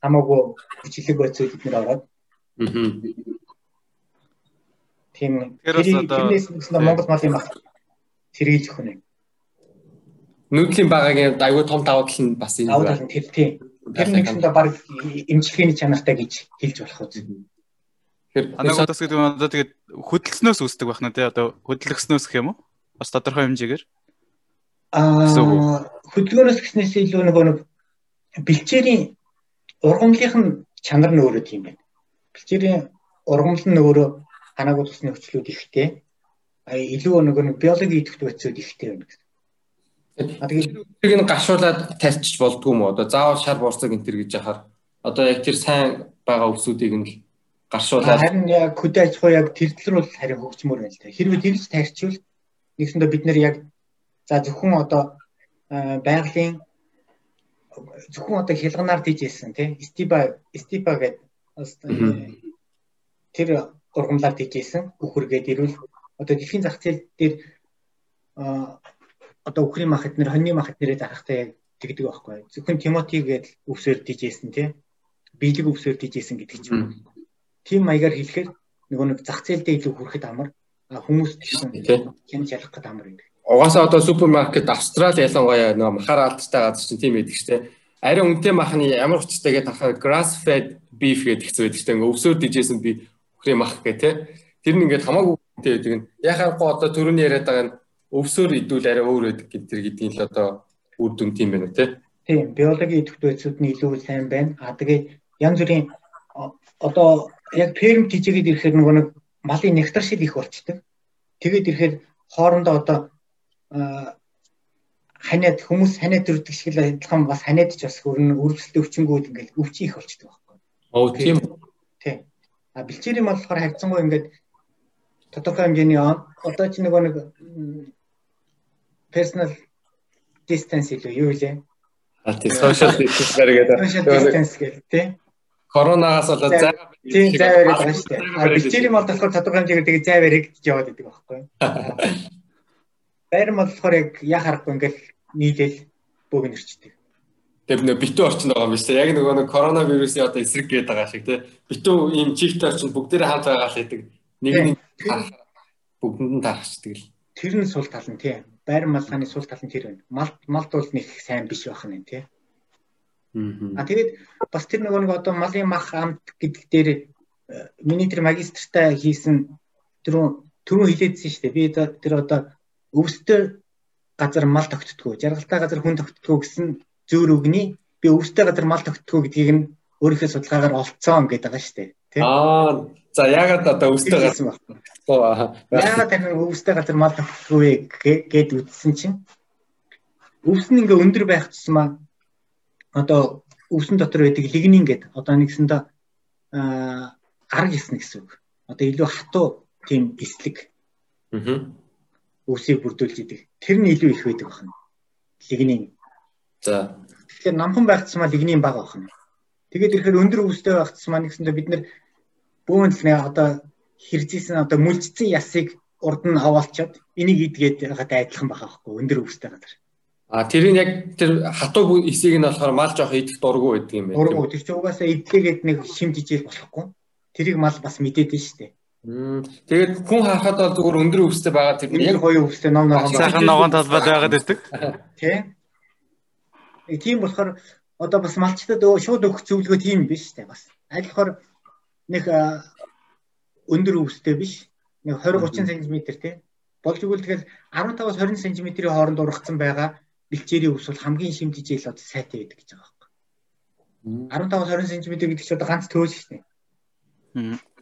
хамаагүй хүчлэг байцуд бид нэр ороод. Тийм. Тэрнээс Монгол малын мах тэргийлж өгөх нь нүүдлийн багагийн аюу том давуу тал нь бас энэ давуу тал нь тэр тийм. Тэр нэгсэндээ баг эмчилгээний чанартай гэж хэлж болох үз. Тэгэхээр анагуудас гэдэг нь одоо тэгээд хөдөлснөөс үүсдэг байх нь тий одоо хөдөлгснөөс гэх юм уу? Бас тодорхой хэмжээгээр. Аа хөдөлгөөнөөс гэснээс илүү нөгөө нэг бэлчээрийн ургамлынх нь чанар нь өөрөө тийм байна. Бэлчээрийн ургамл нь өөрөө ханаагүй тусны хүчлүүд ихтэй. А илүү нөгөө нэг биологийн идэвхтэй байцуд ихтэй байна гэсэн. Тэгээд энэ гашуулаад тарчиж болдгоо юм уу? Одоо заавал шар борцог энэ төр гэж яхаар одоо яг тэр сайн байгаа өвсүүдийг нь гаршуулаад харин яг хөдөө аж ахуй яг тэрдлэр бол харин хөгжмөр байна л та. Хэрвээ тэгж тарчвал нэгсэндээ бид нэр яг за зөвхөн одоо байгалийн зөвхөн одоо хялганаар тийжсэн тий стиба стипа гэдэг тэр ургамлаар тийжсэн үхэргээд ирвэл одоо дэлхийн зах зээл дээр одоо өхрийн мах эднэр хоньны мах эднэрээ зарахтай яг тэгдэг байхгүй. Зөвхөн Тимоти гэдэл өвсөөр дижсэн тий. Биелэг өвсөөр дижсэн гэдэг ч юм уу. Тим маягаар хэлэхээр нөгөө нэг зах зээлдээ илүү хүрэхэд амар хүмүүс гэсэн хянж ялах гэдэг амар юм. Угаасаа одоо супермаркет Австрали ялангуяа нөгөө махаар алдтай газар чинь тийм байдаг шүү дээ. Ариун үнэтэй махны ямар хүчтэй гэдэг тахаар grass fed beef гэдэг хэвчээ байдаг шүү дээ. Өвсөөр дижсэн би өхрийн мах гэх тий. Тэр нь ингээд хамаагүй үнэтэй байдаг нь. Яхахгүй одоо төрөний яриад байгаа нь өвсөөр идүүл арай өөр байдаг гэдэг гэдгийг л одоо үр дүн тийм байна тий. Тийм, биологийн идэвхтэй байцуд нь илүү сайн байна. А тэгээ янз бүрийн одоо яг ферм тийжгээд ирэхээр нөгөө нэг малын нектар шил их болчдөг. Тэгээд ирэхээр хоорондоо одоо ханиад хүмүүс ханиад төрдөг шиг л адилхан бас ханиад ч бас хөрн өрөвсөлт өвчнгүүд ингээл өвчин их болчдөг байхгүй. Оо тийм. Тийм. А бэлчээрийн мал болохоор хавцсангүй ингээд тодорхой хэмжээний одоо ч нөгөө нэг personal distance илүү юу вэ? А тийм social distance гэдэг. Social distance гэдэг тийм. Коронавигаас болоод зай тийм зай бариад байгаа шүү дээ. А бичээрийн мод болохоор тодорхой хэмжээгээр тэгээ зай барих гэж яваад байдаг байхгүй юу? *laughs* Байр мод болохоор яг яа харахгүй ингээл нийлээл бөөг нэрчдэг. Тэр нөө битүү орчин байгаа юм биш үү? Яг нөгөө нэг коронавирусын одоо эсрэг гээд байгаа шиг тий. Битүү ийм чигт орчин бүгдээрээ хамт байгаа л гэдэг. Нэг нэг бүгдэнд нь тарахчдаг л. Тэр нь сул тал нь тий байр малганы сул тал нь тэр байна. Мал малд бол нэг сайн биш байх нь тий. А тэгээд бас тэр нөгөө нэг одоо малын мах амт гэдэг дээр э, миний тэр магистртаа хийсэн тэр түрүү хилээдсэн шүү дээ. Би тэр одоо өвстэй газар мал тогтдгоо, жаргалтай газар хүн тогтдгоо гэсэн зөөр үгний би өвстэй газар мал тогтдгоо гэдгийг нь өөрийнхөө судалгаагаар олцсон гэдэг байгаа шүү дээ. Тийм. Аа за ягаад одоо өвстэй газар ягаад тэр өвстэй газар мал вэ гэд үзсэн чинь өвс нь ингээ өндөр байх тусмаа одоо өвсөн дотор байдаг лигнин гэдэг одоо нэгсэндээ арга ясна гэсэн үг. Одоо илүү хатуу тийм эслэг. Аа. Үсийг бүрдүүлж идэг. Тэр нь илүү их байдаг байна. Лигнин. За. Тэгэхээр намхан байх тусмаа лигнин бага байна. Тэгээд ирэхээр өндөр өвстэй байх тусмаа нэгсэндээ бид нэр нэ одоо хэрзээсэн одоо мүлжцэн ясыг урд нь аваалчаад энийг идгээд байгаад адилхан байгаа байхгүй өндөр өвстэй газар. А тэрийг яг тэр хатуу эсийг нь болохоор мал жоох идэх дургу байдаг юм байна. Дургу тэр чинь угаасаа идлээгээд нэг шим жижиг болохгүй. Тэрийг мал бас мэдээд нь шүү дээ. Тэгээд хүн харахад бол зүгээр өндөр өвстэй байгаа тэр яг хоёр өвстэй ном ногоон сайхан ногоон талбайд байгаад байдаг. Тийм. Э тийм болохоор одоо бас малчтад шууд өгөх зөвлөгөө тийм биш дээ бас. Аль болохоор нэг өндөр өвстэй биш. Нэг 20 30 см тий. Болж игэл тэгэл 15-аас 20 см-ийн хооронд ургацсан байгаа бэлчээрийн өвс бол хамгийн шимтгийжэл одоо сайтай байдаг гэж байгаа байхгүй. 15-20 см гэдэг чинь одоо ганц төөс шүү дээ.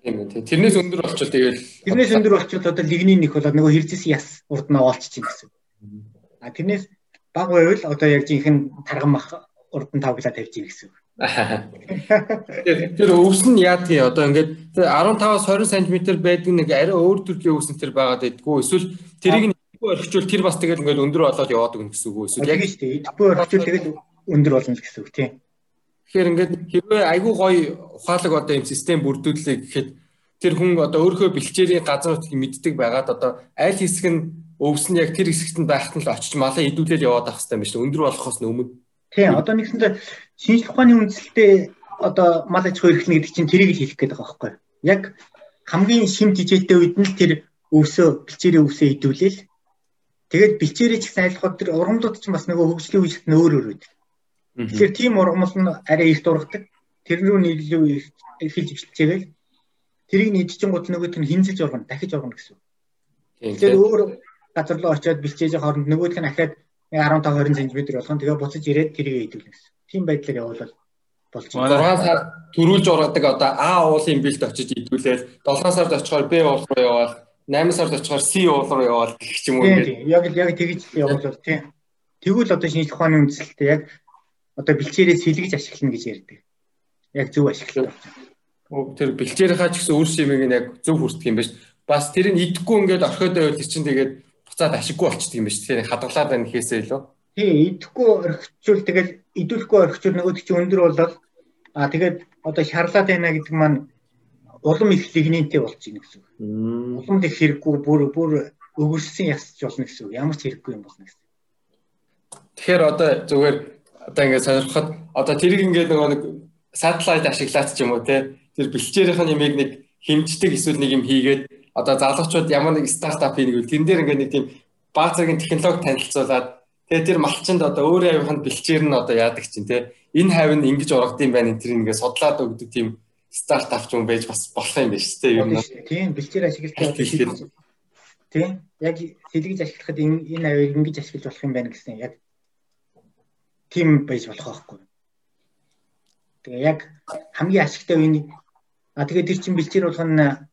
Тийм үү. Тэрнээс өндөр болчихвол тэгэл Тэрнээс өндөр болчихвол одоо лигнийн нэг болоод нөгөө хэрзээс яс урд нь оолчих чинь гэсэн. А тэрнээс бага байвал одоо яг жинхэнэ тарган мах урд нь тавглаа тавьж ийн гэсэн. Тэр өвс нь яа тий одоо ингээд 15-аас 20 см байдаг нэг арай өөр төрлийн өвс энэ төр байгаад байдгүй. Эсвэл тэрийг идэхгүй орхичвол тэр бас тэгэл ингээд өндөр болоод яваад өгнө гэсэн үг эсвэл яг шүү дээ идэхгүй орхичвол тэгэл өндөр болно гэсэн үг тийм Тэгэхээр ингээд хэрвээ айгүй гоё ухаалаг одоо юм систем бүрдүүлээ гэхэд тэр хүн одоо өөрөө бэлчээрийн газар нутгийг мэддэг байгаад одоо аль хэсэг нь өвс нь яг тэр хэсэгт нь байхад нь л очиж малаа идүүлээд яваад авах хэрэгтэй юм шиг өндөр болохоос өмнө Тийм одоо нэгсэндээ шинжлэх ухааны үндэслэлтэй одоо мал аж ахуй эрхлэнэ гэдэг чинь тэрийг л хэлэх гээд байгаа байхгүй яг хамгийн шим тижээтэй үед нь тэр өвсөө бэлчээрийн өвсөө идүүлээл Тэгээд бэлчээрээ ч гэсэн айлхад тэр ургамлууд ч бас нөгөө хөгжлийн үеийнх нь өөр өөр байдаг. Тэгэхээр тийм ургамал нь арай их дургадаг. Тэр рүү нийлүү эхэлж бэлчээгээл тэрийг нийтчин гут нөгөөт нь хинзэж ургана, дахиж ургана гэсэн. Тэгэхээр өөр газар руу очиод бэлчээж хооронд нөгөөдх нь ахаад 15 20 см болгон тэгээ буцаж ирээд тэрийг идүүлнэ гэсэн. Тийм байдлаар явуулбал болж байна. 6 сар төрүүлж ургадаг одоо А уулын бэлд очиж идүүлээл 7 сард очихоор Б уул руу яваад 8 сард очихоор C уул руу яваад гэх юм уу гэдэг. Яг л яг тэгж явуулвал тийм. Тэгвэл одоо шинжлэх ухааны үндэслэлтэй яг одоо бэлчээрээ сэлгэж ашиглана гэж ярьдаг. Яг зөв ашиглах. Тэр бэлчээрийнхаа ч гэсэн үр шимийг нь яг зөв хүртэх юм биш. Бас тэр нь идэхгүй ингээд орхиод байвал чинь тэгээд буцаад ашиггүй болчихдөг юм биш. Тэр хадгалаад байна гэхээсээ илүү. Тийм идэхгүй орхичвол тэгэл идүүлэхгүй орхичвол нөгөө чинь өндөр болоод аа тэгээд одоо шарлаад байна гэдэг маань улам их лигнинтэй болчихно гэсэн үг. Улам их хэрэггүй бүр бүр өгөрсөн ясч болно гэсэн үг. Ямар ч хэрэггүй юм болно гэсэн. Тэгэхээр одоо зүгээр одоо ингээд сонирхоход одоо тэрийг ингээд нөгөө нэг сателлайт ашиглаад ч юм уу те тэр бэлчээрийнх нь ямиг нэг хэмждэг эсвэл нэг юм хийгээд одоо залуучууд ямар нэг стартап хийнийг тэрэн дээр ингээд нэг тийм баа цагийн технологи танилцуулаад тэгээ тэр малчинд одоо өөрөө авиханд бэлчээр нь одоо яадаг чинь те энэ хавь нь ингэж ургадсан байна энэ тэр ингээд судлаад өгдөг тийм стартап ч юм байж бас болох юм байна шүү дээ ер нь. Тийм бэлчээр ашиглалтаа тийм яг сэлгэж ашиглахад энэ энэ авийг ингэж ашиглаж болох юм байна гэсэн яг тийм байж болох байхгүй. Тэгээ яг хамгийн ашигтай үеийг а тэгээ тэр чин бэлчээр болох нь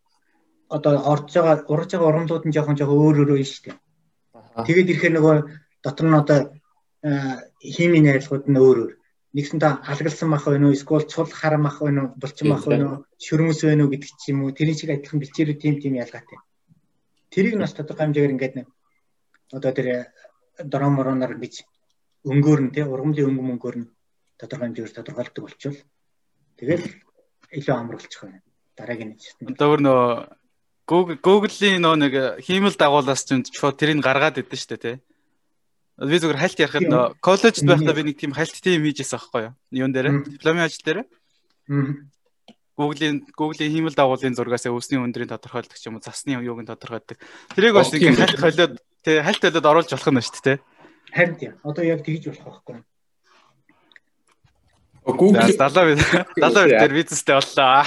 одоо орж байгаа урж байгаа урамлууд нь жоохон жоохон өөр өөр шүү дээ. Тэгээд ирэхээр нөгөө дотор нь одоо химийн найрлагууд нь өөр өөр нэгсэндээ алгалсан мах байна уу эсвэл цул хар мах байна уу булчин мах байна уу шүрмэс байна уу гэдэг ч юм уу тэрийн шиг адилхан бэлчээрүүд тийм тийм ялгаатай. Тэрийг нас тодорхой хэмжээгээр ингээд нэг одоо тэр дромороноор гэж өнгөөр нь тий ургамлын өнгө мөнгөөр нь тодорхой хэмжээгээр тодорхойлдог болчихвол тэгэл илүү амар болчих байна. Дараагийн нэг. Одоо нөгөө Google Google-ийн нөгөө нэг хиймэл дагуулаас ч шууд тэрийг гаргаад идэв шүү дээ тий Би зүгээр хальт ярихад нөө коллежд байхдаа би нэг тийм хальт тим хийжсэн аахгүй юу? Юун дээр? Дипломын ажил дээр. Google-ийн Google-ийн хиймэл дагуулын зургаас өсний өндрийн тодорхойлдог ч юм уу, засны юуг нь тодорхойлдог. Тэрийг бас ингэ хальт холиод тий хальт холиод оруулж болох нь шүү дээ. Харин тийм. Одоо яг тэгж болох байхгүй. Google 70 70 дээр бизнестэй боллоо.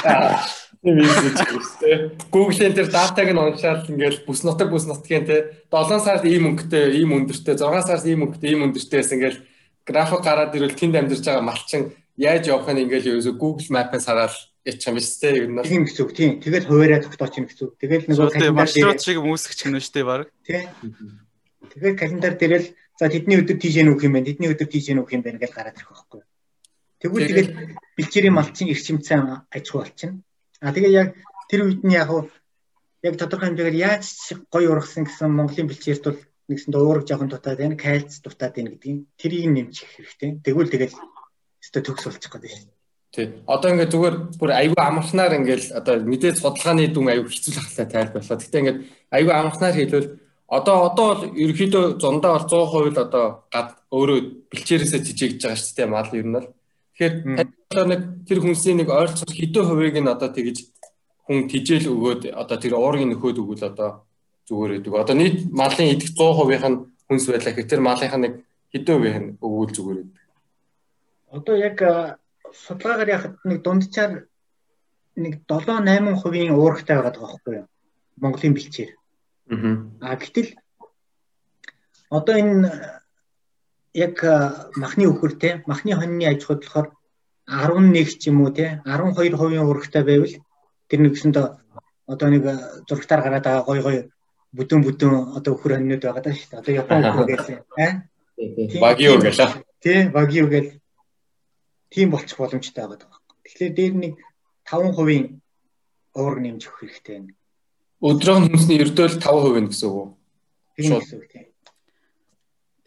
Google-ийн тэр датаг нь уншаад ингээл бүс нутаг бүс нутгийн те 7 сард ийм өнгөтэй, ийм өндөртэй, 6 сард ийм өнгөтэй, ийм өндөртэйс ингээл график гараад ирвэл тэнд амьдарч байгаа малчин яаж явах нь ингээл юу Google Map-аас хараад ячих юм биш те ер нь. Тийм гэсэн үг тийм. Тэгэл хуваараа тогтооч юм гэсэн үг. Тэгэл нөгөө календар маршрут шиг үүсгэж гэнэ штэ баг. Тийм. Тэгээд календар дээр л за тэдний өдөр тийш нүх юм байна. Тэдний өдөр тийш нүх юм байна гэж гараад ирэх байхгүй. Тэгвэл тэгэл бэлчээрийн малчин эрчимцэн аж ахуй болчихно. А тэгээ яг тэр үед нь яг яг тодорхой хэмжээгээр яаж гоё ургасан гэсэн Монголын бэлчээрт бол нэгсэн уурах жоохон дутаад байна, кальц дутаад байна гэдгийг тэрийг нэмчих хэрэгтэй. Тэгвэл тэгэл өстө төгс болчих гээд байна. Тий. Одоо ингээд зүгээр бүр аюу амархнаар ингээд одоо мэдээд судалгааны дүн аюу хэцүү хахлаа тайлбарлаа. Гэтэ ингээд аюу амархнаар хэлвэл одоо одоо бол ерөөхдөө зундаа бол 100% л одоо гад өөрөө бэлчээрээсээ жижигж байгаа шүү дээ мал ер нь л. Тэгэхээр одоо нэг тэр хүнсний нэг ойролцоол хэдэн хувийг нь одоо тэгж хүн тижэл өгөөд одоо тэр уургийн нөхөөд өгвөл одоо зүгээр гэдэг. Одоо нийт малын идэх 100% нь хүнс байлаа гэхээр тэр малынх нь нэг хэдэн хувийг нь өгвөл зүгээр гэдэг. Одоо яг судалгаагаар яхад нэг дунджаар нэг 7 8% уурахтай байгаа байхгүй юу? Монголын бэлчээр. Аа. А гэтэл одоо энэ яг махны өхөр те махны хоньны аж ахуйд болохоор 11 ч юм уу те 12% урагтай байвал тэр нэгсэнд одоо нэг зургатаар гараад байгаа гой гой бүдүүн бүдүүн одоо өхөр хоньнууд байгаа даа шүү дээ. Одоо Япон өхөр гэсэн аа. Багио гэлээ. Тий, багио гэл тийм болчих боломжтой байгаа. Тэгэхээр дээр нэг 5% уург нэмж өгөх хэрэгтэй байна. Өдрийн хүнсний ердөөл 5% гэсэн үг үү? Тийм тийм.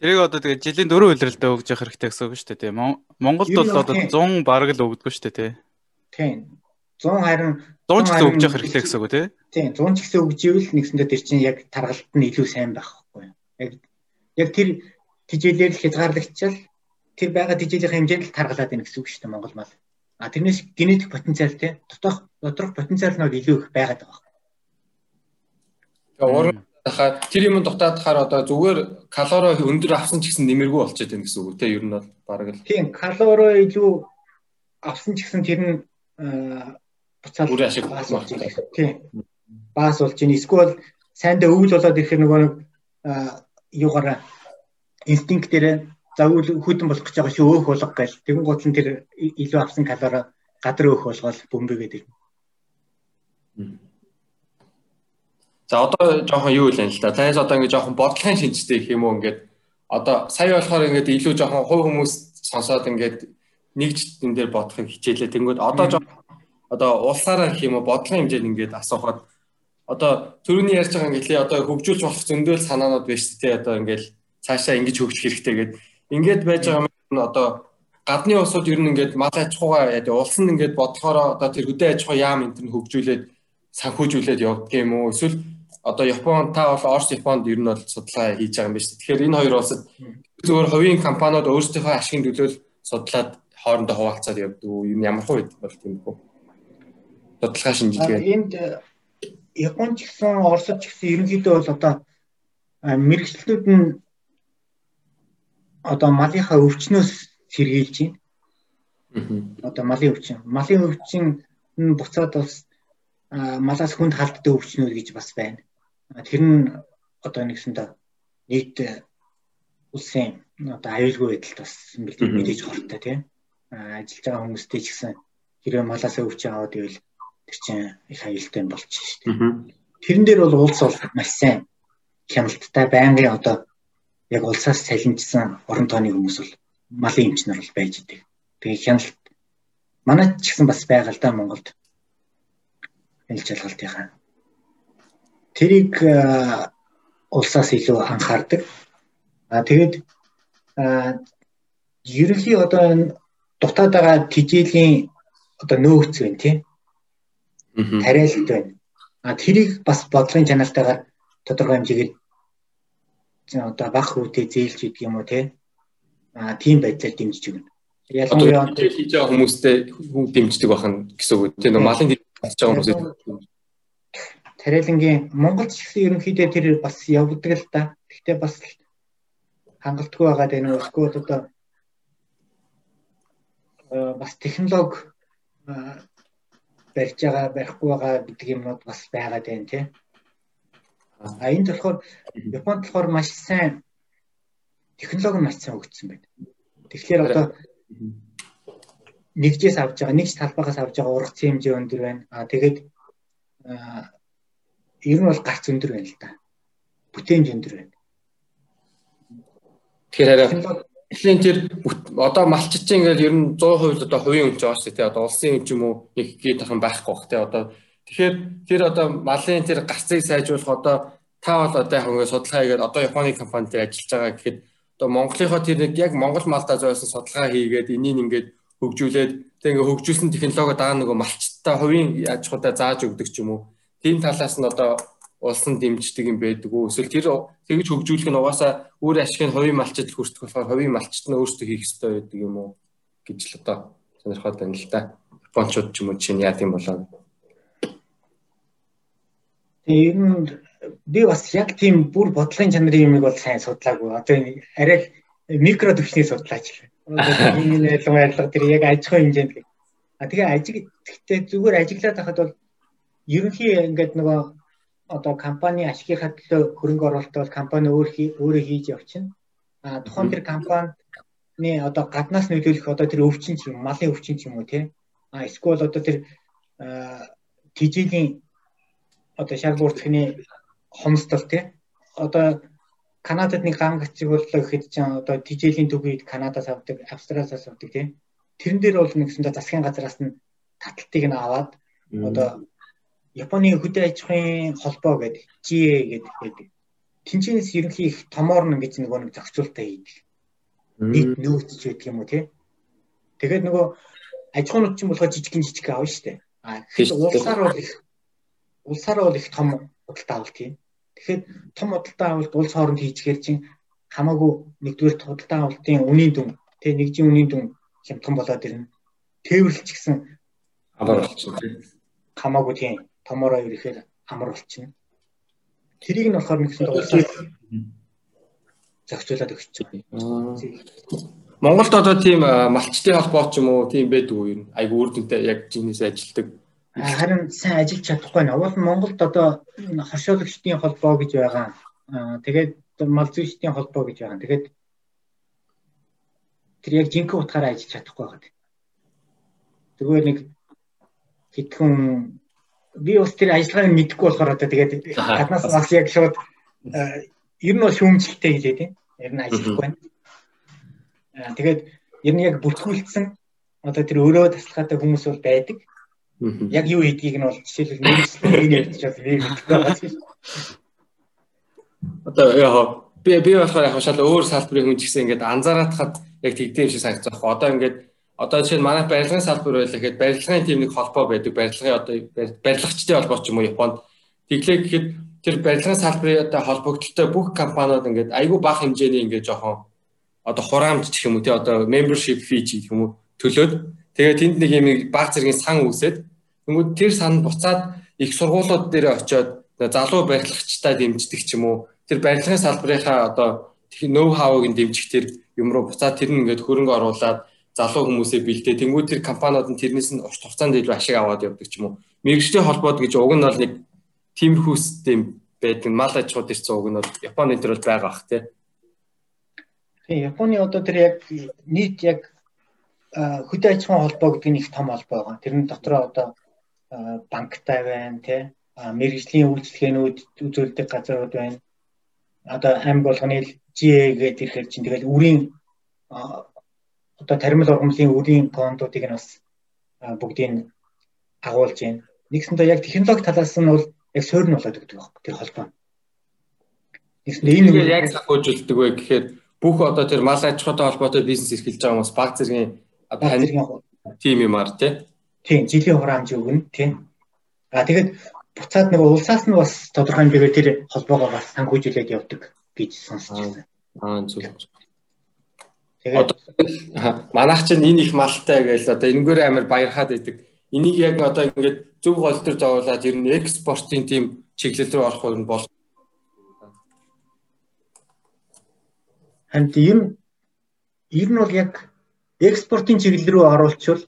Тэрийг одоо тэгээ жилийн дөрөв үйлрэлдээ өгж явах хэрэгтэй гэсэн үг шүү дээ тийм. Монголд бол одоо 100 бараг л өгдөг шүү дээ тийм. 100 харин 100 ч гэсэн өгж явах хэрэгтэй гэсэн үг тийм. Тийм 100 ч гэсэн өгж ивэл нэгсэндээ тэр чинь яг таргалт нь илүү сайн байх байхгүй юу. Яг яг тэр тижээлээр л хязгаарлагдчихвал тэр байгаа тижээлийн хэмжээнд л таргалаад байна гэсэн үг шүү дээ Монгол мал. А тэрнээс генетик потенциал тийм дотоох доторх потенциал нь илүү их байгаад байгаа. Тэгээ хахаар тэр юм дутаадахаар одоо зүгээр калори өндөр авсан ч гэсэн нэмэргүй болчиход байна гэсэн үг тийм ер нь бол бараг л. Тийм калори илүү авсан ч гэсэн тэр нь буцаад үр ашиг байна. Тийм. Баас болж байна. Эсвэл сайндаа өвөл болоод ирэхээр нөгөө нэг юугаараа инстинкт дээр за өвөл хүдэн болох гэж байгаа шүү өөх болох гэл тэгэн гол нь тэр илүү авсан калори гадар өөх болгоод бөмбөгээд ирнэ. За одоо жоохон юу вэ л да. Танаас одоо ингэ жоохон бодлогын шинжтэй гэх юм уу ингээд одоо сая болохоор ингээд илүү жоохон хувь хүмүүс сонсоод ингээд нэгж энэ дээр бодохыг хичээлээ. Тэнгүүд одоо жоохон одоо улсаараа гэх юм уу бодлогын хэмжээнд ингээд асуухад одоо төрөний ярьж байгаа ингээд одоо хөгжүүлж болох зөндөөл санаанууд байж тээ одоо ингээд цаашаа ингэж хөгжих хэрэгтэй гэдэг. Ингээд байж байгаа юм одоо гадны улсууд ер нь ингээд мал аж ахуйгаа яа улс нь ингээд бодлохоор одоо тэр хөдөө аж ахуй яам энэ хөгжүүлээд санхүүжүүлээд явдаг юм уу эсвэл одоо Япон та бол Орос Японд ер нь бол судалгаа хийж байгаа юм байна шүү. Тэгэхээр энэ хоёр улсад зөвхөн хувийн компаниуд өөрсдийнхөө ашигын төлөө судлаад хоорондоо хуваалцаад явдаг уу? Юу ямар хувь бол тийм үү? Судалгаа шинжилгээ. Энд э, Япон ч гэсэн Оросд ч гэсэн ерөнхийдөө бол одоо мэрэгчлүүд нь одоо малынхаа өвчнөөс сэргийлж байна. Одоо малын өвчин. Малын өвчин нь буцаад бас малаас хүнд халддаг өвчнүүд гэж бас байна. Тэр нь одоо нэгсэндээ нийт улсын одоо аюулгүй байдалд бас мэдээж хортой тийм ажиллаж байгаа хүмүүстэй ч гэсэн хэрвээ малаас өвчин аваад ивэл тэр чинь их аюултай болчих шүү дээ. Тэрэн дээр бол улс бол маш сайн хяналттай байнгын одоо яг улсаас цалинжсан орон тооны хүмүүс бол малын эмчнэр бол байж идэг. Тэгээ хяналт манайд ч гэсэн бас байгаа л да Монголд. Энэ жалгалтынхаа тэрийг улсаас илүү анхаардаг. А тэгээд ерөнхий одоо дутаад байгаа тижээлийн одоо нөөц байна тийм. Тариалт байна. А тэрийг бас бодлогын чанартайгаар тодорхой хэмжээгээр одоо баг хүүтэй зээлж идэх юм уу тийм. А тийм байдлаар дэмжиж өгнө. Ялангуяа хийж байгаа хүмүүстэй хүн дэмждэг бахан гэсэн үг тийм. Малын хийж байгаа хүмүүстэй Тариалангийн Монгол ч гэсэн ерөнхийдөө тэр бас явагддаг л да. Гэхдээ бас хангалтгүй байгаа даа нөө эсвэл одоо бас технологи барьж байгаа барихгүй байгаа гэдэг юмнууд бас байгаад байна тий. А энд болохоор Японд болохоор маш сайн технологи маш сайн өгдсөн байна. Тэгэхээр одоо нэгжээс авж байгаа, нэгж талбайгаас авж байгаа ургац хэмжээ өндөр байна. А тэгээд ер нь бол гарц өндөр байна л да. Бүтээмж өндөр байна. Тэгэхээр Эхлэн тэр одоо малчиж ингээл ер нь 100% одоо хувийн өмч байгаа шүү дээ. Одоо улсын өмч юм уу нэг гээд тахын байхгүй бах тий. Одоо тэгэхээр тэр одоо малын тэр гарцыг сайжруулах одоо та бол одоо яг ингээд судалгаа хийгээд одоо Японы компанид ажиллаж байгаа гэхэд одоо Монголынхоо тэр нэг яг Монгол малдаа зойсон судалгаа хийгээд энийг ингээд хөгжүүлээд тэг ингээд хөгжүүлсэн технологи даа нөгөө малчтаа хувийн аж ахуйдаа зааж өгдөг ч юм уу. Тийм талаас нь одоо улсын дэмждэг юм байдаг уу? Эсвэл тэр тэгж хөгжүүлэх нь угаасаа өөр ашигын хувийн малчид хүртэх болохоор хувийн малчид нь өөрсдөө хийх ёстой байдаг юм уу гэж л одоо сонирхоод байна л да. Япончууд ч юм уу чинь яа тийм болоо. Тэгээ ер нь би бас яг тийм бүр бодлогын чанарын юмыг бол сайн судлаагүй. Одоо арай микро төвчний судлаач. Энэ байрлал *laughs* тэр яг аж ахуйн хэмжээнд. А тэгээ ажиг гэхдээ зүгээр ажиглаад байхад бол ерөнхий ингээд нөгөө одоо компани ашигынхаа төлөө хөрөнгө оруулалт бол компани өөр өөрөө хийж явчихна. А тухайн тэр компани одоо гаднаас нөлөөлөх одоо тэр өвчин ч юм малын өвчин ч юм уу тий. А эсвэл одоо тэр тижилийн одоо шар бүртгэний хомсдол тий. Одоо Канадад нэг гам гацэг боллоо гэхэд ч одоо тижилийн төвийг Канадаас авдаг, Австралиас авдаг тий. Тэрэн дээр бол нэгсэндээ засгийн газраас нь таталтыг нь аваад одоо Японы хөдөө аж ахуйн холбоо гэдэг GA гэдэг. Тинчнээс ерөнхий их томоор нь гэж нөгөө нэг зохицуултаа хийдэг. Нийт нөөцч байдаг юм уу тий. Тэгээд нөгөө аж ахуйнууд ч юм болохоо жижигэн жижиг аав штэ. А тэгэхээр улсаар бол их улсаар бол их том худалдаа авалт юм. Тэгэхээр том худалдаа авалт улс хооронд хийчихэр чинь хамаагүй нэгдүгээр худалдаа авалтын үнийн дүн тий нэгжийн үнийн дүн хямдхан болоод ирнэ. Болчихсон тий. Хамаагүй тийм томороо ирэхээр амар болчихно. Тэрийг нь болохоор нэгсэн улсаас зохицуулаад өгч байгаа. Монголд одоо тийм малчтын холбоо ч юм уу тийм байдаг уу юм? Айгу үр дүнтэй яг жинээс ажилдаг. Харин сайн ажиллаж чадахгүй нэ. Уул Монголд одоо хошоолагчдын холбоо гэж байгаа. Тэгээд мал зүйчдийн холбоо гэж байгаа. Тэгээд тэр яг жинхэнэ утгаараа ажиллаж чадахгүй байгаа. Тэгвэл нэг хэдхэн би бас тэр ажиллагааг нь мэдэхгүй болохоор одоо тэгээд гаднаас бас яг шууд ер нь бол шүүмжлэлтэй хэлээд тийм. Ер нь ажиллахгүй байна. Тэгээд ер нь яг бүртгүүлсэн одоо тэр өөрөө таслахаатай хүмүүс бол байдаг. Яг юу хийдгийг нь бол жишээлбэл мэрэгчлэн ярьж бол би мэдэхгүй байгаа. Одоо яа би би болохоор яг шал өөр салбарын хүн ч гэсэн ингээд анзаараад хад яг тэгдэм шиг санагдаж байгаа. Одоо ингээд одоо жишээ нь манай барилгын салбар байлаа гэхэд барилгын тийм нэг холбоо байдаг. Барилгын одоо барилгачдын холбоо ч юм уу Японд. Тэглээ гэхэд тэр барилгын салбарын одоо холбогдлолтой бүх компаниуд ингээд айгүй бага хэмжээний ингээд жоохон одоо хураамж гэх юм уу тий одоо membership fee гэх юм уу төлөөд тэгээ тэнд нэг юм баг зэргийн сан үүсээд тэгвэл тэр сан буцаад их сургуулиуд дээр очиод залуу барилгачтай дэмждэг ч юм уу тэр барилгын салбарынхаа одоо ноу хавыг нь дэмжих тэр юм руу буцаад тэр нь ингээд хөрөнгө оруулаад залуу хүмүүсээ бэлдээ. Тэнгүүд тэр компаниуд нь тэрнээс нь урт хугацаанд илүү ашиг аваад явдаг ч юм уу. Мэргэжлийн холбоод гэж уг нь бол нэг тиймэрхүү систем байдаг. Мал аж ахуйд ирсэн уг нь бол Японы тэр бол байгаа бах тий. Тийм Японы одоо тэр яг нийт яг хөдөө аж ахуйн холбоо гэдэг нь их том холбоо байгаа. Тэрний дотроо одоо банктай байна тий. Мэргэжлийн үйлчлэгээнүүд үзүүлдэг газрууд байна. Одоо амь болгоны GA гэдэг ирэхээр чинь тэгэл үрийн одоо таримл ургамлын үрийн фондуудыг нь бас бүгдийг агуулж байна. Нэгсэндээ яг технологи талаас нь бол яг суурь нь болоод өгдөг байхгүй тэр холбоо. Нэгсэндээ энэ яг санхүүжүүлдэг вэ гэхээр бүх одоо тэр мал аж ахуйтай холбоотой бизнес эрхэлж байгаа хүмүүс баг зэргийн тим юмар тий. Тийм, жилийн хураамж өгнө тий. А тэгээд буцаад нэг улсаас нь бас тодорхой хэмжээгээр тэр холбоогоо бас санхүүжүүлээд явдаг гэж сонсч байна. Аа зөв. Тэгээд манайх чинь энэ их малтай гэж одоо энэгээр амар баярхаад байдаг. Энийг яг одоо ингээд зөв гол төр зовоолаад ер нь экспортын тийм чиглэл рүү орох юм бол Хант ер нь ер нь бол яг экспортын чиглэл рүү оруулчвал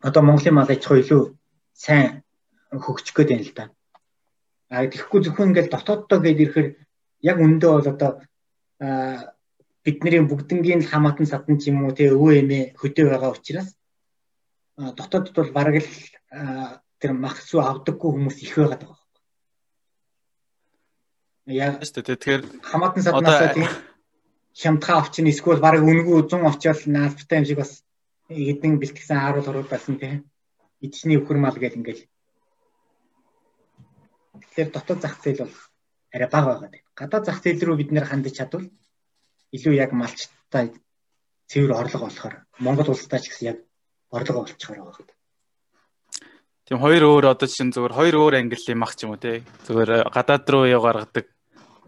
одоо Монголын мал аж ахуй илүү сайн хөгжих гээд байна л да. А тэгэхгүй зөвхөн ингээл дотооддоо гээд ирэхээр яг үндэ бол одоо бидний бүгднгийн л хамаатан садан ч юм уу те өвөө эмээ хөдөө байгаа учраас дотоодд бол бараг л тэр мах сүү авдаггүй хүмүүс их байгаа даа. Яг дээ. Тэгэхээр хамаатан саднасаа тийм хямдхан авчин эсвэл бараг үнгүй 100 очиод наалбтай юм шиг бас эдэн бэлтгэсэн ааруул орууд байсан тийм. Эдсний өхөр мал гэл ингээл. Тэгэхээр дотоод зах зээл бол арай бага байгаа. Гадаад зах зээл рүү бид нэр хандаж чадвал илүү яг малчтай цэвэр орлого болохоор Монгол улстай ч гэсэн яг орлого болчихоор байгаа. Тийм хоёр өөр одоо чинь зүгээр хоёр өөр англи мах ч юм уу те. Зүгээр гадаад руу яа гаргадаг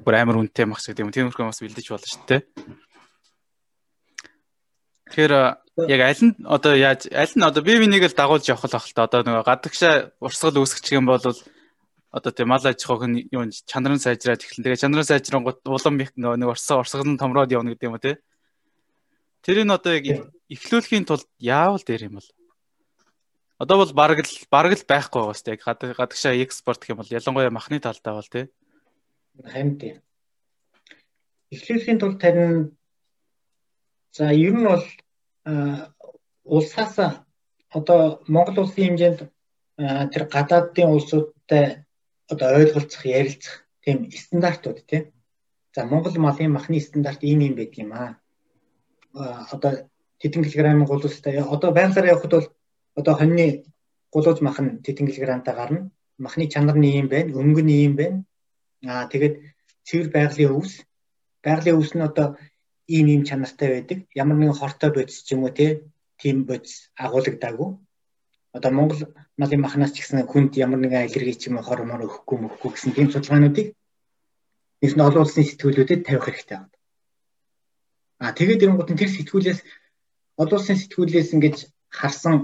бүр амар үнэтэй мах шиг тийм тиймэрхүү бас бэлдэж болно шүү дээ. Тэгэхээр яг аль нь одоо яаж аль нь одоо бие бинийг л дагуулж явах л ахalta одоо нөгөө гадагшаа урсгал үүсгэх юм бол одоо тийм мал аж ахуйг нь юу чанар нь сайжраад эхлэн. Тэгээ чанар нь сайжрангууд улам их нэг урсгал нь томроод явна гэдэг юм уу те. Тэрийг одоо яг эхлүүлэхийн тулд яавал дээр юм бол Одоо бол бараг л бараг л байхгүй байгаа шүү дээ. Гадагшаа экспорт гэх юм бол ялангуяа махны талдаа бол тий. Харин тий. Эхлэхийн тулд тань за ер нь бол улсаас одоо Монгол улсын хэмжээнд тэр гадаадын улсуудтай одоо ойлголцох, ярилцах тийм стандартууд тий. За Монгол малын махны стандарт ийм юм байдаг юм аа. Одоо тэдэн килограммын гулстай одоо байгалаар явхад бол одоо хоньны гулууж мах нь тэтгэн килограмтай гарна. Махны чанар нь ийм байна, өнгө нь ийм байна. Аа тэгээд цэвэр байгалийн өвс. Байгалийн өвс нь одоо ийм ийм чанартай байдаг. Ямар нэгэн хортой бодис ч юм уу тийм бодис агуулгадаагүй. Одоо Монгол малын махнаас ч гэсэн хүнд ямар нэгэн аллерги ч юм уу хормон өгөхгүй мөхгүй гэсэн тийм судалгаануудыг нэг нь олон улсын сэтгүүлүүдэд тавих хэрэгтэй байна. Аа тэгээд ирэнгуут нь тэр сэтгүүлээс олон улсын сэтгүүлээс ингэж харсан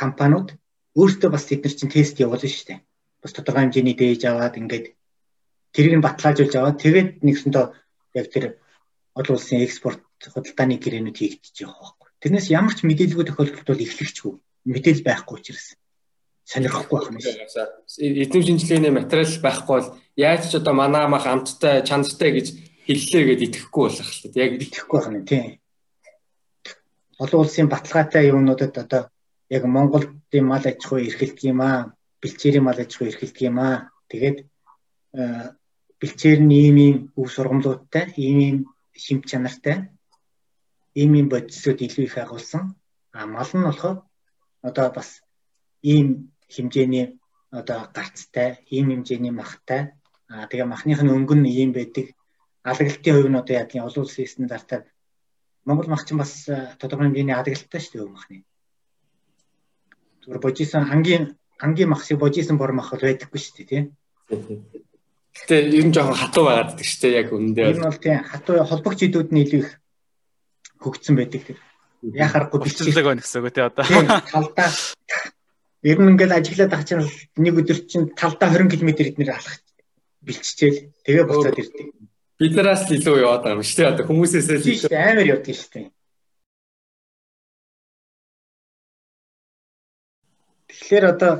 компаниуд өөртөө бас тэд нар чинь тест явуулна шүү дээ. Бас тодорхой хэмжээний дээж аваад ингээд тэрийг нь баталгаажуулж аваад тэгээд нэгсэндээ яг тэр олон улсын экспорт худалдааны гэрээнүүд хийгдэж явах байхгүй. Тэрнээс ямар ч мэдээлэлгүй тохиолдолд бол эхлэгчгүй мэдээлэл байхгүй учраас сонирхохгүй байх юм шиг. Эдгээр шинжилгээний материал байхгүй бол яаж ч одоо манаа мах амттай чанартай гэж хэллээ гэд итгэхгүй болох л та. Яг итгэхгүй байх нь тийм. Олон улсын баталгаатай юмнуудад одоо яг Монголын мал аж ахуй эрхэлдэг юм аа. Бэлчээрийн мал аж ахуй эрхэлдэг юм аа. Тэгээд бэлчээр нь ийм ийм өв сургамлуудтай, ийм ийм шимт чанартай, ийм ийм бодисууд илүү их агуулсан. А мал нь болохоор одоо бас ийм хэмжээний одоо гарцтай, ийм хэмжээний махтай. А тэгээ махных нь өнгө нь ийм байдаг. Алаглалтын хувь нь одоо яг олон улсын стандартаар Монгол мах чинь бас тодорхой хэмжээний алаглалттай шүү дээ махны зүгээр божисан ангийн ангийн махсыг божисан бор мах бол байдаггүй шүү дээ тийм. Гэтэ ер нь жоохон хатуу байгаад байдаг шүү дээ яг үнэндээ. Ер нь бол тийм хатуу холбогч идүүд нь илүү их хөгжсөн байдаг тэр. Яхахгүй бичлэг байна гэсэн үг тий одоо. Талдаа ер нь ингээл ажиглаад байгаа чинь нэг өдөр чинь талдаа 20 км эднэр алах бэлччихэл тэгээ буцаад ирдэг. Биднээс л илүү яваад байгаа юм шүү дээ. Одоо хүмүүсээс л илүү амар явдаг шүү дээ. Тэгэхээр одоо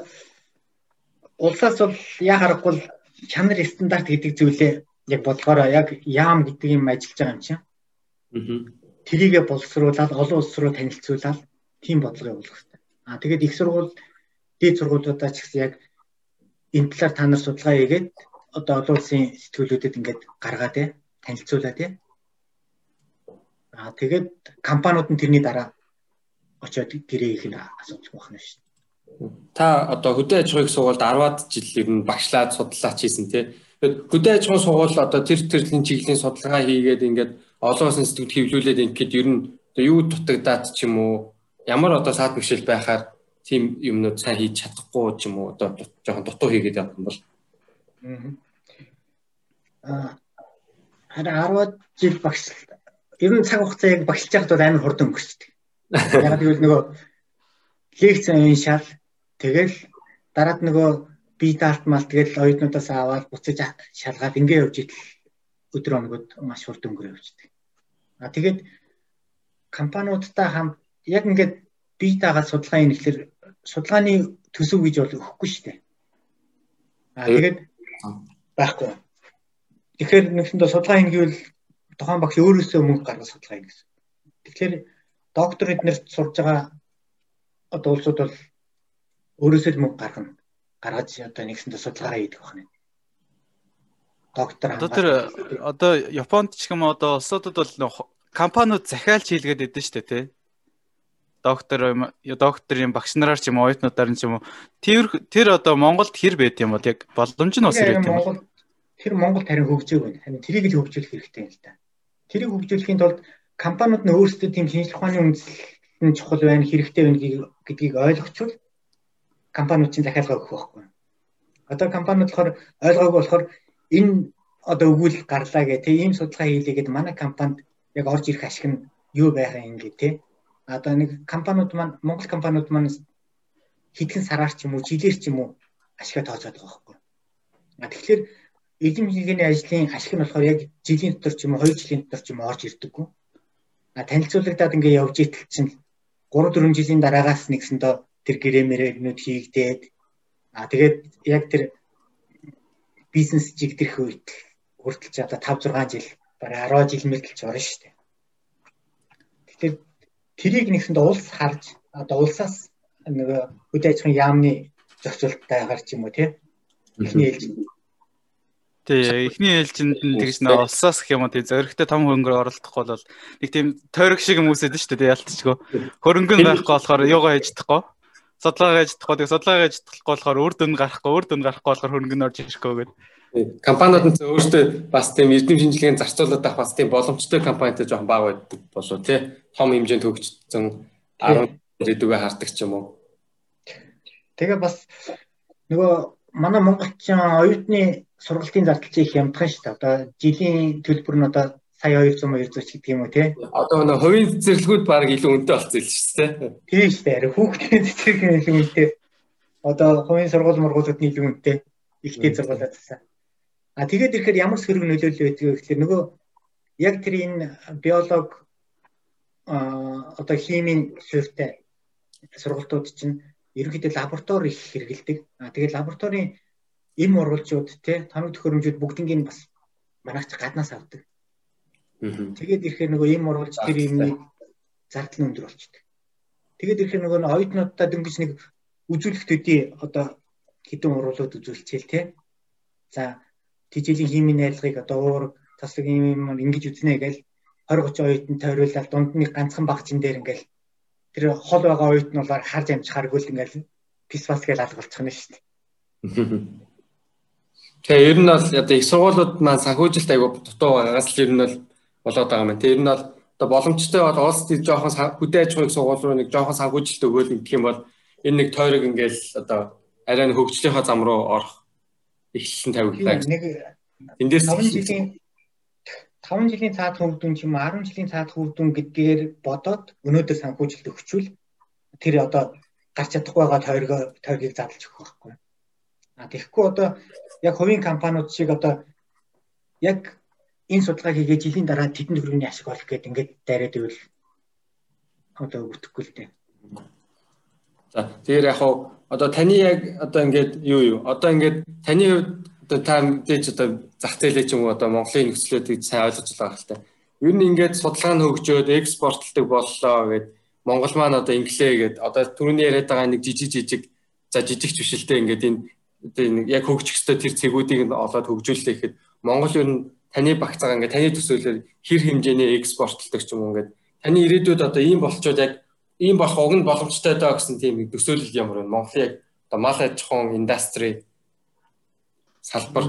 улсаас бол яа харахгүй чанар стандарт гэдэг зүйлээ яг бодлогоороо яг яам гэдэг юм ажиллаж байгаа юм чинь. Аа. Тэрийгэ боловсруулаад олон улс руу танилцуулаад тийм бодлого явуулах хэрэгтэй. Аа тэгээд их сургууль дээд сургуулиудаа ч гэсэн яг энэ талаар та нар судалгаа хийгээд одоо олон улсын сэтгүүлүүдэд ингээд гаргаад те танилцуулаад те. Аа тэгээд компаниуд нь тэрний дараа очиод гэрээ их нь асуудал байна шүү дээ. Та одоо хөдөө аж ахуйг сургуульд 10-аад жил ер нь багшлаад судлаач хийсэн тий. Хөдөө аж ахуйн сургууль одоо тэр төрлийн чиглэлийн судалгаа хийгээд ингээд олон улсын сэтгэвд хэвлүүлээд ингээд ер нь юу дутагдаад ч юм уу ямар одоо саад бишэл байхаар тийм юмнууд сайн хийж чадахгүй ч юм уу одоо жоохон дутуу хийгээд явах юм бол аа харин 10-аад жил багш ер нь цаг хугацаа яг багшилж байхад бол амар хурдан өнгөрчдөг. *laughs* Яг гэвэл нөгөө лекц уншаал Тэгэл дараад нөгөө би даалтмал тэгэл оюутнуудаас аваад буцаж шалгаад ингээ явж идэл өдөр оногод маш хурд өнгөрөө явждаг. А тэгээд компаниудтай хамт яг ингээд бие дагаад судалгаа юм ихлээр судалгааны төсөв гэж бол өгөхгүй шүү дээ. Аа тэгээд байхгүй. Тэгэхээр нэгсэндээ судалгаа хийнэ гэвэл тухайн багш өөрөөсөө мөнгө гаргаж судалгаа хийнэ гэсэн. Тэгэхээр доктор эднэрт сурж байгаа одоо улсууд бол өөрөөсөө мөнгө гаргана. Гаргаж одоо нэгсэндээ судалгаа хийдэг байна. Доктор одоо тэр одоо Японд ч юм одоо улсуудад бол компаниуд захиалж хийлгээд шүү дээ тий доктор докторийн багш нараар ч юм уу оюутнуудаар ч юм уу тэр тэр одоо Монголд хэр байт юм бол яг боломж нь бас хэр байт юм бол тэр Монголд харин хөгжөөг байна. Харин тэрийг л хөгжүүлэх хэрэгтэй юм л та. Тэрийг хөгжүүлэхийн тулд компаниуд нь өөрсдөө тийм шинжилгээ ухааны үндэслэл нь чухал байна, хэрэгтэй байна гэдгийг ойлгочвол компаниуд чинь захиалга өгөх байхгүй. Одоо компаниуд болохоор ойлгоогүй болохоор энэ одоо өгүүл гарлаа гэх тийм ийм судалгаа хийлээ гэд манай компанид яг орж ирэх ашиг нь юу байхаа ингэ тий одоо нэг компаниуд маань Монгол компаниуд маань хэдхэн сараар ч юм уу жилээр ч юм уу ашигаа тооцоод байгаа байхгүй. А тэгэхээр эзэм хийгээний ажлын ашиг нь болохоор яг жилийн дотор ч юм уу 2 жилийн дотор ч юм уу орж ирдэггүй. А танилцуулагдаад ингээ явж итэл чинь 3 4 жилийн дараагаас нэгсэндээ тэр гэрэмэрэгнүүд хийгдээд а тэгээд яг тэр бизнес жигдэрх үед хүртэл ч одоо 5 6 жил бараг 10 жил мэтэлж орно шүү дээ. Тэгэхээр тэрийг нэгсэндээ улс харж одоо улсаас нөгөө хөдөө аж ахуйн яамны зохицуултайгаар ч юм уу тий эхний ээлжинд Тий, эхний ээлжинд нь тэгж нэ улсаас гэх юм уу тий зөрөгтэй том хөнгөр оролдохгүй бол нэг тийм тойрог шиг юм үсэд шүү дээ ялтчгүй. Хөрөнгө нь байхгүй болохоор юугаа хийж чадахгүй. Судалгаа хийж чадахгүй. Судалгаа хийж чадахгүй болохоор үр дүн гарахгүй, үр дүн гарахгүй болохоор хөрөнгө нь орж ирэхгүй гэдэг. Компаниуд нь өөрсдөө бас тийм эрдэм шинжилгээний зарцуулаад авах бас тийм боломжтой компанитай жоохон бага байдаг болов тий. Том хэмжээнд хөгжсөн 10 ирээдүгөө хардаг ч юм уу. Тэгээ бас нөгөө манай монголчин оюутны сургалтын зардал чинь их ямдхан шүү дээ. Одоо жилийн төлбөр нь одоо сая 200 200 ч гэдэг юм уу тий. Одоо нөгөө хувийн цэцэрлэгүүд баг илүү өнтэй болсон л шүү дээ. Тийм шүү дээ. Хүүхдийн цэцэрлэг илүү өнтэй. Одоо хувийн сургууль мургуулууд нь илүү өнтэй. Ихтэй зургуулаад тасаа. А тэгээд ирэхээр ямар сөрөг нөлөөлөл байдгийг гэхээр нөгөө яг тэр энэ биолог а одоо химийн хувьтай сургалтууд чинь ерөнхийдөө лаборатори их хэрэгэлдэг. А тэгээд лабораторийн эм урвалжууд те тоног төхөөрөмжүүд бүгднийг бас манайч гаднаас авдаг. Тэгээд ирэхээр нөгөө эм урвалж тэр юмны зардал нь өндөр болчихдээ. Тэгээд ирэхээр нөгөө оюутнуудаа дөнгөж нэг үзүүлэх төдий одоо хідэн урвалууд үзүүлчихэл те. За тижээлийн химийн найрлагыг одоо өөр таслаг юм ингэж үзнэ гэж 20 30 оюутан тойруулаад дунд нь ганцхан багчин дээр ингээл тэр хол байгаа оюутан бол харж амжихааргүй л ингээл писфас гэж алгалчих нь шүү дээ. *laughs* Тэгээ ер нь бол одоо их сургуулиуд маань санхүүжилт айгу дутуу байгаас л ер нь бол болоод байгаа юм. Ер нь бол одоо боломжтой бол улс төр жоохон хөдөө аж ахуйн сургууль руу нэг жоохон санхүүжилт өгөөл гэх юм бол энэ нэг тойрог ингээл одоо арай нэг хөгжлийнхаа зам руу орох эхлэн тавигдлаа. Нэг эндээс 5 жилийн 5 жилийн цаад хөгдөн ч юм 10 жилийн цаад хөгдөн гэдгээр бодоод өнөөдөр санхүүжилт өгчүүл тэр одоо гарч чадахгүй байгаа тойргоо тойргийг задлж өгөх байхгүй. А тэгэхгүй одоо яг хувийн компаниуд шиг одоо яг энэ судалгаа хийгээ жилийн дараа тэдэнд хөрөнгөний ашиг олох гэдэг ингээд дайраад ивэл одоо өгөхгүй л дээ. За тэгэхээр яг хаа одоо таны яг одоо ингээд юу юу одоо ингээд таны хувьд одоо та мэдээж одоо зах зээлээ ч юм уу одоо Монголын нөхцөлөд сайн ойлгож байгаа хэлтэй. Ер нь ингээд судалгаа нь хөгжөөд экспортлдог боллоо гэд Монгол маань одоо инглээ гэд одоо түрүүний яриад байгаа нэг жижиг жижиг за жижигч бишэлтэй ингээд энэ одоо яг хөгжих ёстой тэр цэгүүдийг нь олоод хөгжүүлээ гэхэд Монгол ер нь таны багцаага ингээд таны төсөөлөөр хэр хэмжээний экспортлдог ч юм уу ингээд таны ирээдүйд одоо ийм болчоод яг ийм болох уг нь боломжтой даа гэсэн тийм төсөөлөл ямар вэ? Монголын яг одоо мал аж ахуйн индастри салбар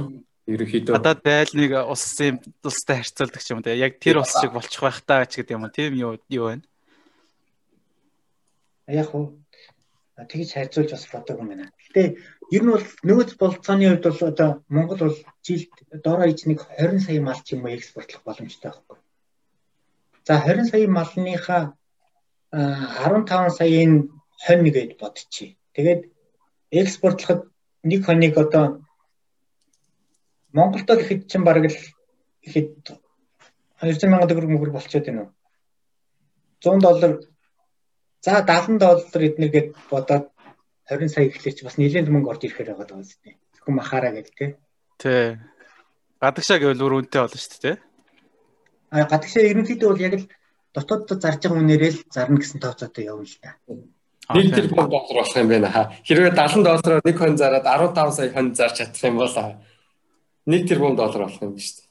ерөнхийдөө одоо зайл нэг улсын улстай харьцуулдаг юм уу яг тэр улс шиг болчих байх таа ч гэдэг юм тийм юу юу байна яг уу тэгж харьцуулж бас бодог юм байна. Гэтэ ер нь бол нөгөөц болцооны хувьд бол одоо Монгол бол жилд доороо иж нэг 20 сая мал ч юм уу экспортлох боломжтой байхгүй. За 20 сая малныхаа 15 саяын хонь гэж бодчих. Тэгээд экспортлоход нэг хоног одоо Монголд ихэд чинь бараг л ихэд 200 сая төгрөг мөгөр болчиход байна уу? 100 доллар За 70 доллар эднэргээд бодоод 20 сая чи бас нэлээд мөнгө орж ирэхээр байгаа даа үстэй. Зөвхөн махаараа гэдэг тий. Тий. Гадагшаа гэвэл өөр үнэтэй болно шүү дээ тий. А гадагшаа ерөнхийдөө бол яг л дотооддоо зарж байгаа үнээрээ л зарна гэсэн тооцоотой явна л та. Нэг тэрбум доллар болох юм байна. Хэрвээ 70 доллараар нэг хон зараад 15 сая хон зарж чадах юм бол нэг тэрбум доллар болох юм шүү дээ.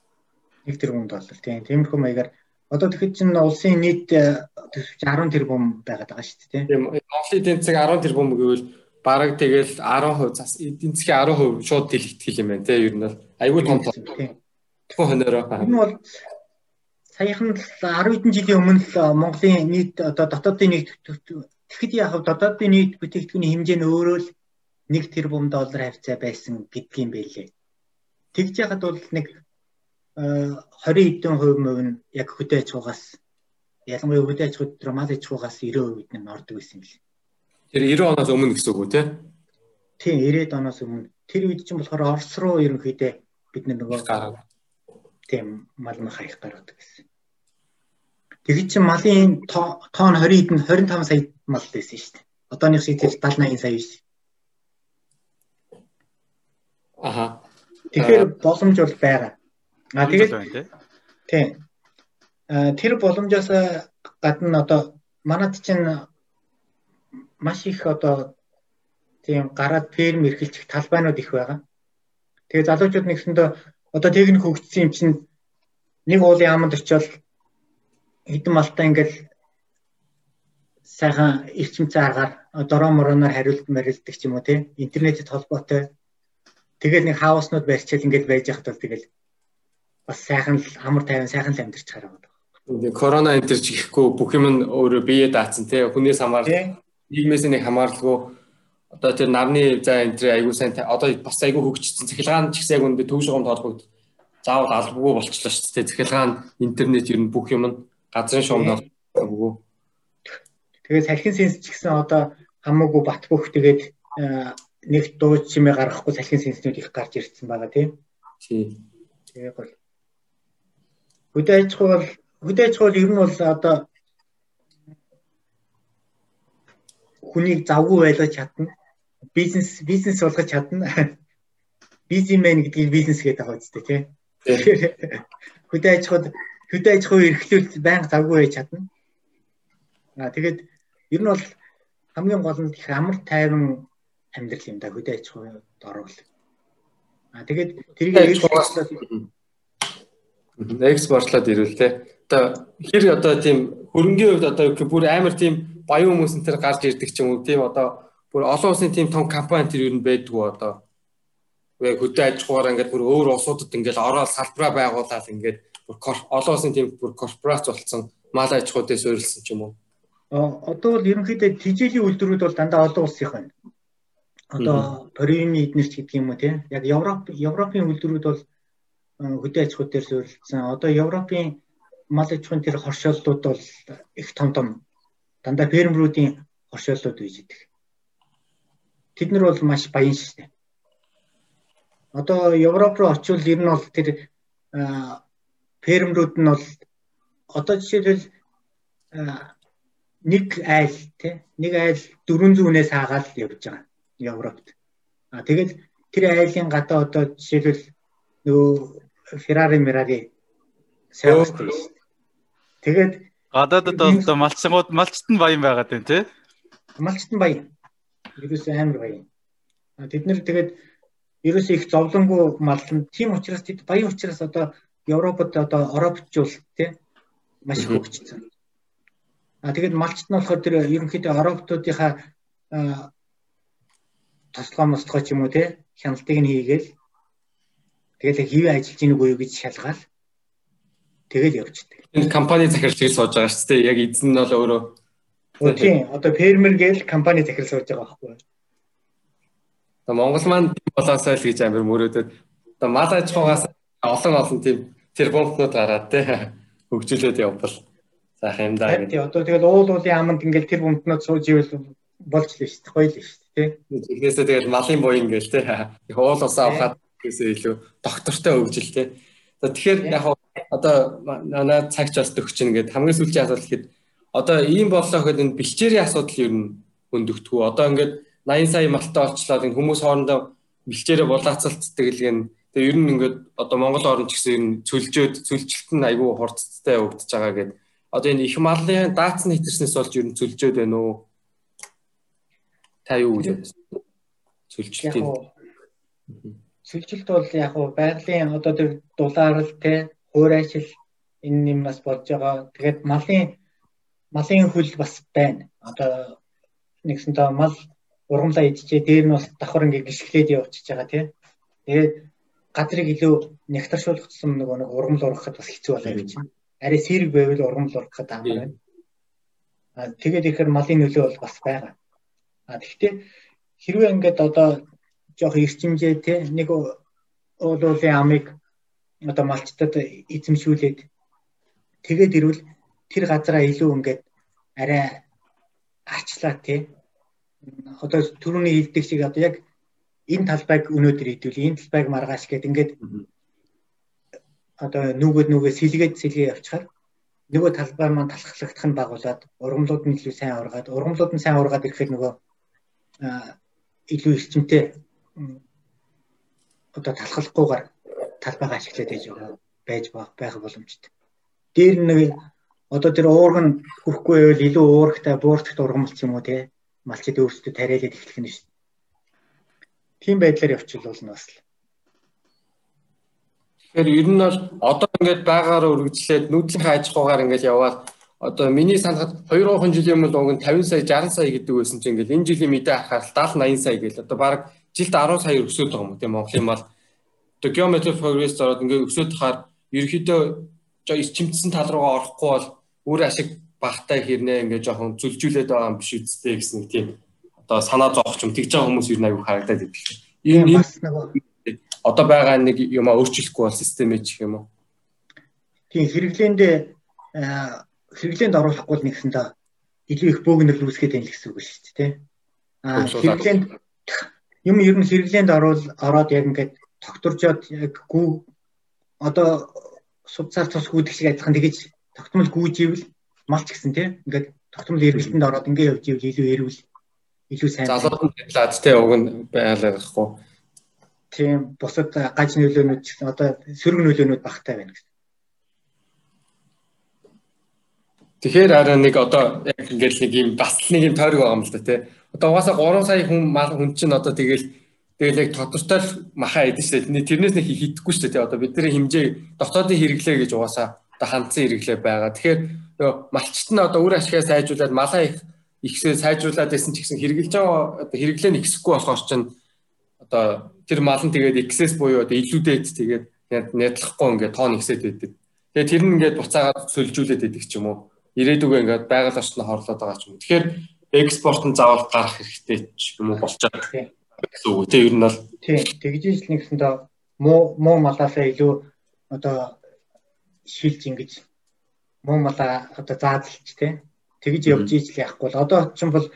Нэг тэрбум доллар тийм. Тиймэрхүү маягаар одоо тэгэхэд чинь улсын нийт төсөвч 10 тэрбум байгаад байгаа шүү дээ. Тийм. Монголын эдийн засаг 10 тэрбум гэвэл бараг тэгэл 10% зас эдийн засгийн 10% шууд дэлгэтгэл юм байна те ер нь бол айгүй том том. Тэгвэл хонороо. Энэ бол саяхан 10 хэдэн жилийн өмнө л Монголын нийт одоо дотоодын нийт тэгэхэд яг дотоодын нийт бүтээгдэхүүний хэмжээ нь өөрөө л 1 тэрбум доллар хавцаа байсан гэдгийм байлээ. Тэгж яхад бол нэг 20 хэдэн хувь мөв нь яг хөдөө аж ахуйгаас ялангуяа хөдөө аж ахуй дээр мал аж ахуйгаас 90% нь ордог байсан юм лээ. Тэр 90 оноос өмнө гэсэн үг үү те? Тийм 90 оноос өмнө. Тэр үед чинь болохоор Орос руу ерөнхийдөө бид нөгөө. Тийм мал мах хаях гаргадаг гэсэн. Тэгэд чинь малын тоон 20 эд нь 25 сая мал байсан шүү дээ. Одооных шиг тэр 70 80 сая биш. Аха. Тэгэхээр боломж бол байгаа. А тэгээд тийм. Тэр боломжоос гадна одоо манад чинь маш их одоо тийм гараад ферм эрхэлчих талбайнууд их байгаа. Тэгээ залуучууд нэгсэндээ одоо техник хөгжсөн юм чинь нэг уулын аманд очиод хэдэн малтаа ингээл сайхан эрчимцэн аргаар дороо мороноор хариулт марилдаг ч юм уу тийм интернетэд холбоотой. Тэгэл нэг хауснууд барьчаал ингээд байж хахад бол тэгэл бас сайхан л амар тайван сайхан л амьдарч хараад байгаа. Тэгээ корона энэ төр чихгүй бүх юм нь өөрөө бие даацсан тийм хүнээс хамаарал нийгмээс нэг хамааралгүй одоо тэр нарны за энэ тэр айгуу сайн одоо бас айгуу хөгжсөн цахилгаан ч гэсэн яг үндэ төв шугамд холбогд заавал албагүй болчихлоо шүү дээ. Цахилгаан интернет ер нь бүх юм газрын шугамд албагүй. Тэгээд салхин сенс ч гэсэн одоо хамаагүй бат бөх тэгээд э, нэг дуу чимээ гаргахгүй салхин сенснүүд их гарч ирсэн байгаа тийм. Тийм. Тэгээ гол. Хөдөө аж ахуй бол хөдөө аж ахуй ер нь бол одоо хүнийг завгүй байлгаж чадна. Бизнес бизнес болгож чадна. *laughs* Бизнесмен гэдгийг бизнес гэдэг байгаа үстэй тийм. *laughs* Хөдөө аж ахуйд хөдөө аж ахуй эрхлүүлэлт байнга завгүй байж чадна. Аа тэгээд Ер нь бол хамгийн гол нь их амар тайван амьдрал юм да хөдөө аж ахуйд орвол. А тэгээд тэрийг экспортлоод экспортлоод те. Одоо хэр одоо тийм хөрөнгөний хувьд одоо бүр амар тийм баян хүмүүс энэ төр гарч ирдэг ч юм уу тийм одоо бүр олон улсын тийм том компани тэр нь байдгүй одоо вэ хөдөө аж ахуйгаар ингээд бүр өөр улсуудад ингээд ороод салбараа байгуулаад ингээд бүр олон улсын тийм бүр корпорац болсон мал аж ахуйдээ суурилсан ч юм уу одоо бол ерөнхийдөө тижээлийн үйлдвэрүүд бол дандаа олон улсынх байна. Одоо Паримын эднэрч гэдэг юм уу тийм. Яг Европ Европын үйлдвэрүүд бол хөдөө аж ахуй дээр суурилсан. Одоо Европын мал аж ахуйн тэр хоршооллууд бол их том том дандаа фермерүүдийн хоршооллууд үйж идэг. Тэд нар бол маш баян шээ. Одоо Европ руу очивол ер нь бол тэр фермерүүд нь бол одоо жишээлбэл нэг айл тий нэг айл 400-ээс хаагаад явж байгаа Европт. А тэгэл тэр айлын гадаа одоо жишээлбэл нөгөө Ferrari Ferrari сайвартай шүү дээ. Тэгээд гадаадд одоо малчсангууд малчт нь баян байгаад байна тий. Малчт нь баян. Ерөөс амар баян. Тэд нэр тэгээд ерөөс их зовлонгүй малн. Тийм учраас тэд баян учраас одоо Европод одоо Европчул тий маш хөгжсөн. А тэгээд малчт нь болохоор тэр ерөнхийдөө ороптуудынхаа тослогоо мослогоо ч юм уу те хяналтыг нь хийгээл тэгэл хэвээ ажиллаж ийн үгүй гэж шалгаал тэгэл явчихдаг. Энэ компани захирал шиг сууж байгаа шүү дээ. Яг эзэн нь бол өөрөө Тийм одоо фермер гээл компани захирал сууж байгаа байхгүй. Одоо Монгол маань болоосоо л гэж амир мөрөөдөд одоо мал аж ахуйгаас олон олон тийм тэр бомбнууд гараад те хөгжүүлээд явбал Заах юм да. Тийм одоо тэгэл уул уулын аманд ингээл тэр бомтнод сууж ивэл болж л шүү дээ. Гоё л шүү дээ. Тэгнээсээ тэгэл малын боо ингээл те. Их уул усаа авахад гэсэн илүү доктортой хөгжил те. Тэгэхээр яг одоо манай цагч бас төгч ингээд хамгийн сүүлийн асуулт ихэд одоо ийм боллоо гэхэд энэ бэлчээрийн асуудал ер нь хөндөгдгүү. Одоо ингээд 80 сая малтай олчлаад энэ хүмүүс хоорондоо бэлчээрээ булаацалцдаг л юм. Тэгээ ер нь ингээд одоо Монгол орн ч гэсэн ер нь цөлжөөд цөлжилт нь айгүй хурцтай өгдөж байгаа гэдэг. Одоо энэ их малын даацны хэтэрснээс болж ер нь цөлжөөд байна уу? Та юу гэж байна? Цөлжилтийн Цөлжилт бол яг уу байгалийн одоо тэр дулаарл те хуурайшил энэ юм бас болж байгаа. Тэгээд малын малын хөл бас байна. Одоо нэгсэн тоо мал ургамлаа идчихээ дээр нь бас давхар ингээ гიშгэлээд явчихж байгаа тий. Тэгээд газрыг илүү нягтаршуулгдсан нөгөө нэг ургамл ургахад бас хэцүү болоо гэж. Арай сэрэг байвал ургамл ургахад амар байна. А тэгээд ихээр малын нөлөө бол бас байгаа. А тэгвэл хэрвээ ингээд одоо жоох эрчимжээ те нэг уулуулын амыг одоо малчтад эзэмшүүлээд тэгээд ирвэл тэр газараа илүү ингээд арай арчлаа тий. Одоо түрүүний хэлдэг шиг одоо яг энэ талбайг өнөөдөр идэвэл энэ талбайг маргааш гэд ингээд одоо нүгэд нүгээ сэлгээд сэлгээ явчихаар нөгөө талбай маань талхлагдах нь багуулад ургамлууд нь илүү сайн ургаад ургамлууд нь сайн ургаад ирэхэд нөгөө илүү эрчимтэй одоо талхлахгүйгээр талбайгаа ашиглаад байж байгаа байж байх боломжтой. Дээр нэг одоо тэр уурган хүрхгүй байвал илүү уурагтай бууртагт ургамлц юм уу те малчид өөрсдөө тариалаад эхлэх нь шүү. Тийм байдлаар явчихвал бол бас л. Тэгэхээр ер нь бол одоо ингээд байгаараа үргэлжлээд нүүдлийн аж ахуйгаар ингээд яваад одоо миний санахад 2 жилийн өмнө уг нь 50 сая 60 сая гэдэг байсан чинь ингээд энэ жилийн мэдээ харахаар 70 80 сая гээл одоо баг жилд 10 сая өсөд байгаа юм тийм Монголын мал одоо geometry progress ороод ингээд өсөд тахаар ерөөхдөө чимтсэн тал руугаа орохгүй бол үр ашиг багтай хэрнээ ингээ жоохон зүлжүүлээд байгаа юм биш үсттэй гэсэн тийм одоо санаа зовх юм тэгж байгаа хүмүүс юу нэг харагдаад идэв. Энэ нэг одоо байгаа нэг юм а өөрчлөхгүй бол систем ээ гэх юм уу? Тийм хэрэглээндээ хэрэглээнд оруулахгүй л нэгсэндээ илүү их бөөгнөл үүсгэж байна гэсэн үг шүү дээ тий. Аа хэрэглээнд юм ер нь хэрэглээнд оруул ороод яг ингээд тогтворжоод яг гүү одоо судцаар тус гүйдэг шиг адилхан тэгэж тогтмол гүйж ивэл малч гэсэн тийм ингээд тогтмол эргэлтэнд ороод ингээд явж ивэл илүү эрүүл илүү сайн залууд нь лад тийм уг нь байлгахгүй тийм бусад гаж нөлөөнүүд ч одоо сөрөг нөлөөнүүд багтай байна гэсэн. Тэгэхээр арай нэг одоо яг ингээд нэг юм бас нэг юм тойрог байгаа юм л да тий. Одоо угаасаа 3 сая хүн мал хүн чинь одоо тэгэл тэгэл яг тодортой махаа идэж штэ. Тэрнээс нэг хийхгүй штэ тий. Одоо бидний хэмжээ дотоодын хэрэглээ гэж угаасаа одоо хандсан хэрэглээ байгаа. Тэгэхээр малчт нь одоо үр ашигаа сайжруулад малаа их ихсээ сайжруулад байсан ч гэсэн хэрэгжилж байгаа одоо хэрэглээ нь ихсэхгүй болохоор чинь одоо тэр мал нь тэгээд excess буюу одоо илүүдэд тэгээд нядлахгүй ингээд тоон ихсээд байдаг. Тэгээд тэр нь ингээд буцаагаад сөлжүүлээд байдаг ч юм уу. Ирээдүгөө ингээд байгаль орчноо хорлоод байгаа ч юм. Тэгэхээр экспорт нь заавал гарах хэрэгтэй ч юм уу болж байгаа гэсэн үг тийм ер нь бол тийм тэгжиж л нэгсэндээ муу муу малаасаа илүү одоо шилж ингэж муу малаа одоо заазалж те. Тэгж явж ижил яахгүй л одоо ч юм бол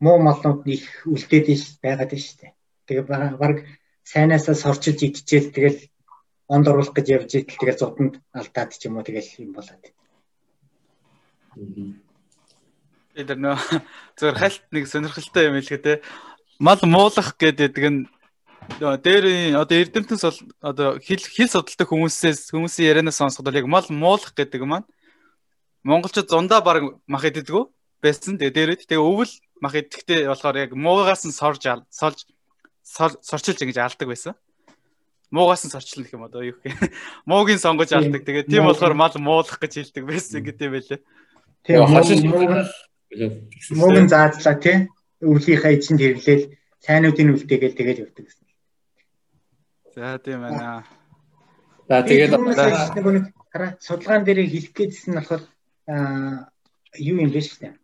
муу малнууд их үлдээд ш байгаад ш те. Тэгээ баг сайнаасаа сорчиж идчихэл тэгэл онд оруулах гэж явж идэл тэгэл зодонд алдаад ч юм уу тэгэл юм болоод. Тэр нөө *laughs* хальт нэг сонирхолтой юм хэлгээ те. Мал муулах гэдэг нь дээр одоо эрдэмтэнс бол одоо хэл хэл судалдаг хүмүүсээс хүмүүсийн ярианаас сонсоход яг мал муулах гэдэг маань монголчууд зундаа баг мах идэггүй байсан. Тэгээ дээрэд тэгээ өвөл мах идэхтэй болохоор яг муугаас нь сорж сорж сорчилж ингэж алдаг байсан. Муугаас нь сорчлно гэх юм одоо юу гэх юм. *laughs* Муугийн сонгож алдаг. Тэгээ тийм болохоор мал муулах гэж хэлдэг байсан гэдэг байлээ. Тэгээ муугийн заазлаа тий. Өвлийнхаа эзэнд хэрэглээл сайнуудын үлдээгээл тэгэл явдаг гэсэн. За тийм байна. За тэгээд хараа судалгаан дээр хэлэх гээдсэн нь болохоор юу юм бэ шүү дээ.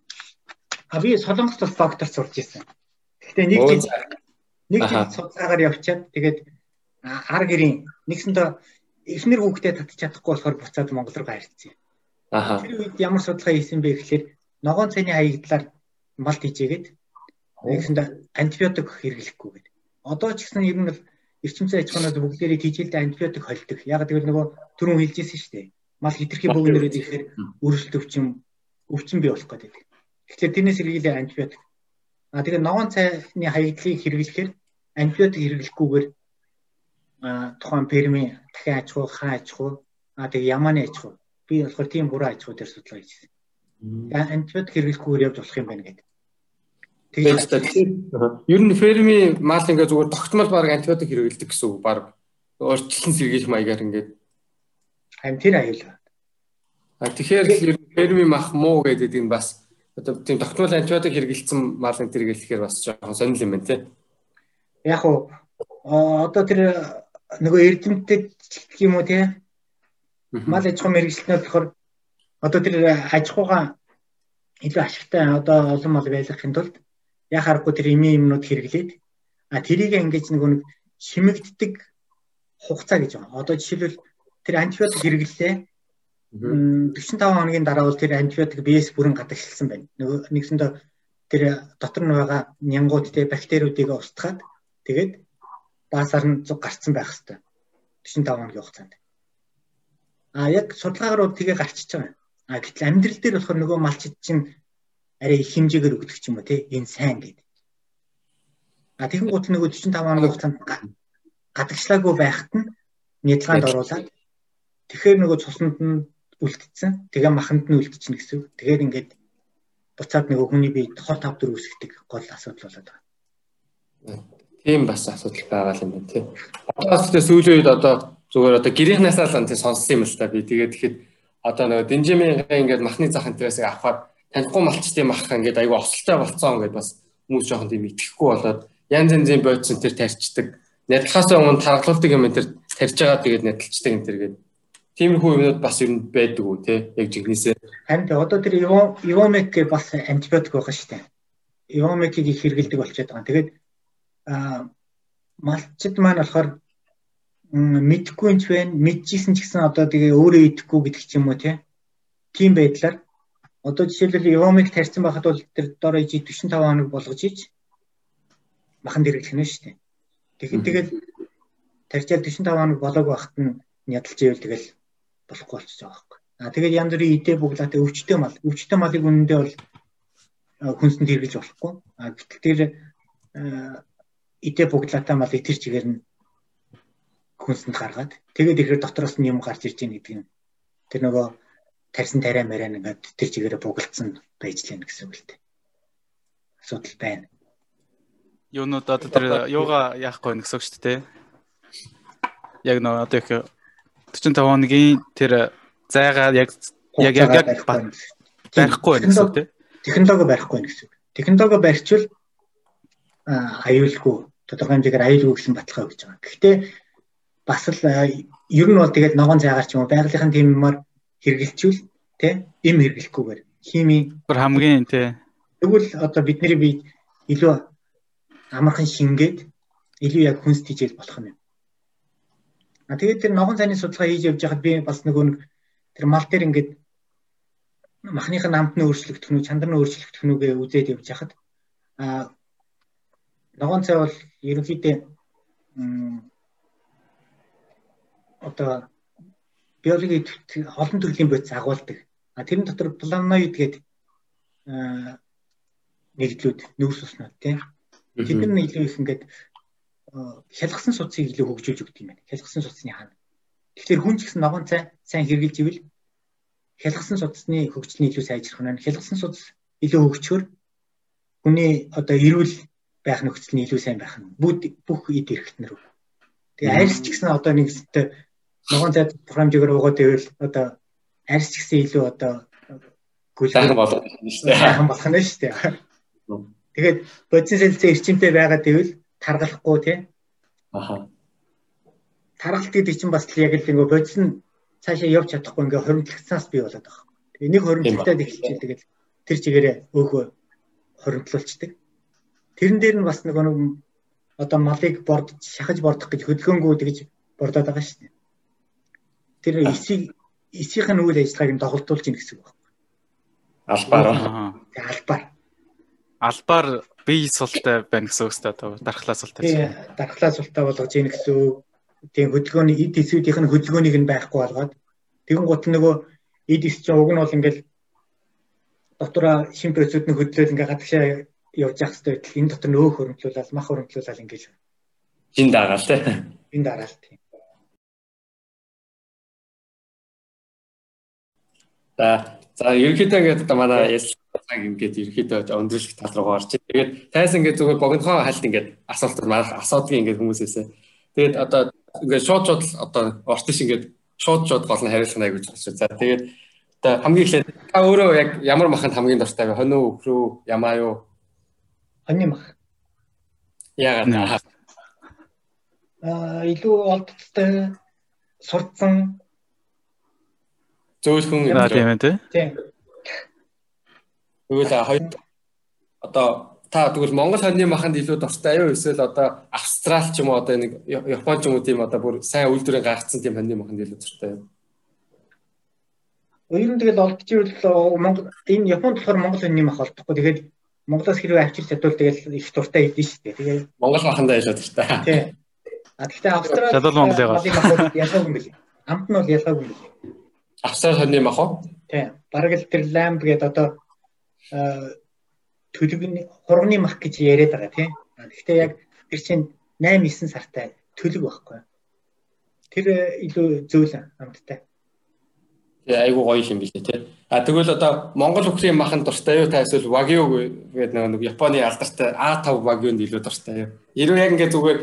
А би солонгос бас доктор сурч ирсэн. Гэхдээ нэг жил нэг жил судалгаагаар явчаад тэгээд ар гэрийн нэгсэндээ эхнэр хүүхдээ татчих чадахгүй болохоор буцаад Монгол руу гарцсан. Аа. Тэр үед ямар судалгаа хийсэн бэ гэхээр ногоон цайны хаягдлаар малт хийжээгээд нэгсэндээ антибиотик хэрэглэхгүй гэдэг. Одоо ч гэсэн ер нь эрчимцэн аж ахуйнууд бүгдээрээ тийжилдээ антибиотик холдог. Яг гэвэл нөгөө түрүүн хэлжсэн шүү дээ. Мал хитрхи бөөгнөрөөд ихээр өрсөлдөвч юм өвчин бий болох гэдэг. Тэгэхээр тэрнээс сэргийлээ антибиотик. А тэгээ ногоон цайны хаягдлыг хэрэглэхээр антибиотик хэрэглэхгүйгээр тухайн перми дахин аж ахуй, хаа аж ахуй, а тэгээ ямааны аж ахуй. Би болохоор тийм буруу аж ахуй дээр судалгаа хийсэн. Антибиотик хэрэглэхгүйгээр явж болох юм байна гэдэг. Тэгэхээр ер нь ферми мал ингээ зүгээр тогтмол баг антибиотик хэрэглэдэг гэсэн үг баг. Өөрчлөлт сэргийлэх маягаар ингээд. Харин тэр аюул. А тэгэхээр ферми мах муу гэдэг нь бас одоо тийм тогтмол антибиотик хэрэгэлсэн мал энэ төр гэлэхээр бас жоохон сонирхол юм байна тий. Яг уу одоо тэр нөгөө эрдэмтэд гэх юм уу те? Мал аж ахуйн мэрэгчлэнээр болохоор одоо тэр аж ахуйгаа илүү ашигтай одоо олон мал байлгахын тулд яг харахгүй тэр эмийн юмнууд хэрэглээд а тэрийг ингэж нөгөө нэг шимэгддэг хугацаа гэж байна. Одоо жишээлбэл тэр антибиотик хэрэглэлээ 45 хоногийн дараа бол тэр антибиотик биес бүрэн гадагшилсан байна. Нэгсэндээ тэр дотор нь байгаа нянгуудтэй бактериудыг устгаад тэгээд баасаар нь зүг гарцсан байх хэвээр 45 хоногийн хугацаанд. А яг судалгаагаар бол тгээ гарчиж байгаа. А гэтэл амьдрал дээр болохоор нөгөө малчид чинь арай их хэмжээгээр өгдөг ч юм уу тий энэ сайн гэдэг. А тэгэн гут нөгөө 45 хоногийн хугацаанд гадагшлаагүй байхад нь нядлагаанд оруулаад тэгэхээр нөгөө цуснд нь үлдсэн. Тэгээ маханд нь үлдчихнэ гэсэн үг. Тэгэхээр ингээд буцаад нөгөө хүний бие хор тавдар үүсгдэг гол асуудал болоод байгаа. Тийм бас асуудал байгаа юм байна тий. Одоо бас тэгээ сүүлийн үед одоо зүгээр одоо гэрийнхнээсээ л тий сонссон юм л та би тэгээд тэгэхэд одоо нөгөө динжимийн ингээд махны зах энтрээсээ авахад танихгүй малчтын мах ингээд айгүй осолтой болцсон ингээд бас хүмүүс жоохон тийм итгэхгүй болоод янз янзын бодсон тэр тарьчдаг. Нядлахаас өмнө таргалуулдаг юм энэ тэр тарьж байгаа тэгээд нядлцдаг энэ тэр гээд тиймэрхүү юмнууд бас ер нь байдаг уу те яг жигнэсээ. Харин одоо тэр ивомек бас антибиотик байгаа шүү дээ. Ивомекийг их хэрэгэлдэг болчиход байгаа. Тэгээд малчид маань болохоор мэдхгүй юм ч байна, мэдчихсэн ч гэсэн одоо тэгээ өөрөө идэхгүй гэдэг ч юм уу тийм байдлаар одоо жишээлбэл Ивомиг тарьсан байхад бол тэр доор иж 45 хоног болгож иж махан дэргэлэх нь шүү дээ. Тэгэхээр тэгэл тарьчаал 45 хоног болоог байхад нь ядалж ивэл тэгэл болохгүй болчихж байгаа байхгүй. А тэгээд янз бүрийн идэ буглаатай өвчтөе мал. Өвчтөе малыг үнэндээ бол хүнсэнд хэрэглэж болохгүй. А гэтэл тэр идэ буглаатай мал итэр чигээр нь хүнсэнд гаргаад тэгээд ихээр дотроос нь юм гарч ирж байгаа гэдэг нь тэр нөгөө тарьсан тариа мараа ингээд тэр чигээрээ бугалцсан байж лээ гэсэн үг л дээ. Асуудал байна. Юунууд одоо тэр юугаа яахгүй үг шүү дээ. Яг нөө одоо их 45 хоногийн тэр зайгаа яг яг яг барихгүй байна гэсэн үг тийм. Технологи барихгүй байна гэсэн үг. Технологи барьчвал аюулгүй тодорхой хэмжээгээр аюулгүй гэсэн баталгаа өгч байгаа. Гэхдээ бас л ер нь бол тэгээд ногоон цайгаар ч юм уу байгалийнхын тийм юмар хэрэгэлчүүл тэ? Им хэрэглэхгүйгээр. Хими. Бүр хамгийн тэ. Тэгвэл одоо бидний бие илүү амархан шингээд илүү яг хүнс тийжэл болох юм. А тэгээд тэр ногоон цайны судалгаа хийж явж байхад би бас нөгөө тэр мал дээр ингээд махныхын амт нь өөрчлөгдөх нь чандар нь өөрчлөгдөх нүгээ үзээд явж байхад а ногоон цай бол ерөнхийдөө одоо биологийн олон төрлийн бодис агуулдаг. А тэрэн дотор планоид гэдэг нэгдлүүд нүүрс уснууд тийм. Тэд нар илүү их ингээд хялгсан судсыг илүү хөгжүүлж өгдөг юм байна. Хялгсан судсны хаана. Тэгэхээр хүн ч гэсэн ногоон цай сайн хэрглэж ивэл хялгсан судасны хөгжлөний илүү сайжрах нь хялгсан судас илүү хөгжөхөр хүний одоо эрүүл байх нөхцөл нь илүү сайн байх нь бүх эд эрхтнэр. Тэгээ арьс ч гэсэн одоо нэгсэлтэй ногоон цайд програмжээр угаад ивэл одоо арьс гэсэн илүү одоо гүйлхэн болох нь шүү дээ. Сайхан болох нь шүү дээ. Тэгээд бодис сэлцээ эрчимтэй байгаад ивэл таргалахгүй тий. Аха. Таргалт гэдэг чинь бас яг л ингээ бодис нь цаашаа явж чадахгүй ингээ хоримтлагцсаас бий болоод байгаа. Тэгээ нэг хоримтлагтаад эхэлчихээ тэгэл тэр чигээрээ өөхөө хоримтлуулцдаг. Тэрэн дээр нь бас нэг нэг одоо малыг бордож шахаж бордох гэж хөдөлгөөнгүү тэгж бордоод байгаа шүү дээ. Тэр эсийг эсийнх нь үйл ажиллагааг нь доголдуулж ийн гэсэн үг байна. Албаар. Албаар. Албаар бие султай байна гэсэн үг шүү дээ. Дархлаа султай. Тийм, дархлаа султай болгож ийн гэсэн үг. Тийм хөдөлгөөний эд эсүүдийнх нь хөдөлгөөнийг нь байхгүй болгоод тэгэн гут нөгөө эд эс чинь уг нь бол ингээл дотроо шин процесүүд нь хөдлөөл ингээ гадагшаа явж явах хэрэгтэй байтал энэ дотор нөөх хөрөмтлүүлэл мах хөрөмтлүүлэл ингээл шин дагаал тий. Шин дараал тийм. За за ерөнхийдөө ингээд одоо манай ярьсан ингээд ерөнхийдөө өндөрлөх тал руу орч. Тэгээд тайс ингээд зүгээр богинохоо хальт ингээд асуулт маань асуудгийг ингээд хүмүүсээсээ. Тэгээд одоо ингээд шууд шууд одоо ортиш ингээд шууд шууд гол нь хариулах нэг гэж байна. За тэгээд одоо хамгийн эхлээд та өөрөө яг ямар маханд хамгийн дуртай вэ? Хонь уу, өхрөө, ямаа юу? Хоньны мах. Яагаад? Аа илүү олдтой сурцсан зөөлхөн юм тийм ээ тий. Тийм. Тэгвэл хоёр одоо та тэгвэл Монгол хоньны маханд илүү дуртай юу эсвэл одоо Австрал ч юм уу одоо нэг Япон ч юм уу тийм одоо бүр сайн үйлдвэрийн гаргацсан тийм хоньны маханд илүү дуртай юу? Ер нь тэгэл олдчихвол Монгол энэ Японд болохоор Монгол хоньны мах олдохгүй. Тэгээд Монголоос хэрвээ авчир чадвал тэгэл их дуртай идэв шүү дээ. Тэгээд Монгол махандаа илүү дуртай. Тийм. А гэхдээ Австрали Чадвал Монголыгаа. ялгаагүй юм билээ. Амт нь бол ялгаагүй юм билээ. Австрал хоньны мах уу? Тийм. Бараг л тэр ламп гэдэг одоо төлөвний хурганы мах гэж яриад байгаа тийм. Гэхдээ яг тэр чинь 8 9 сартай төлөв байхгүй. Тэр илүү зөөл амттай. Тэгээ айгуу гоё юм билээ тий. А тэгвэл одоо Монгол өхрийн махан дуртай юу та эсвэл Wagyu гэдэг нэг Японы алдартай A5 Wagyu-нд илүү дуртай юу? Хэрвээ яг ингээ зүгээр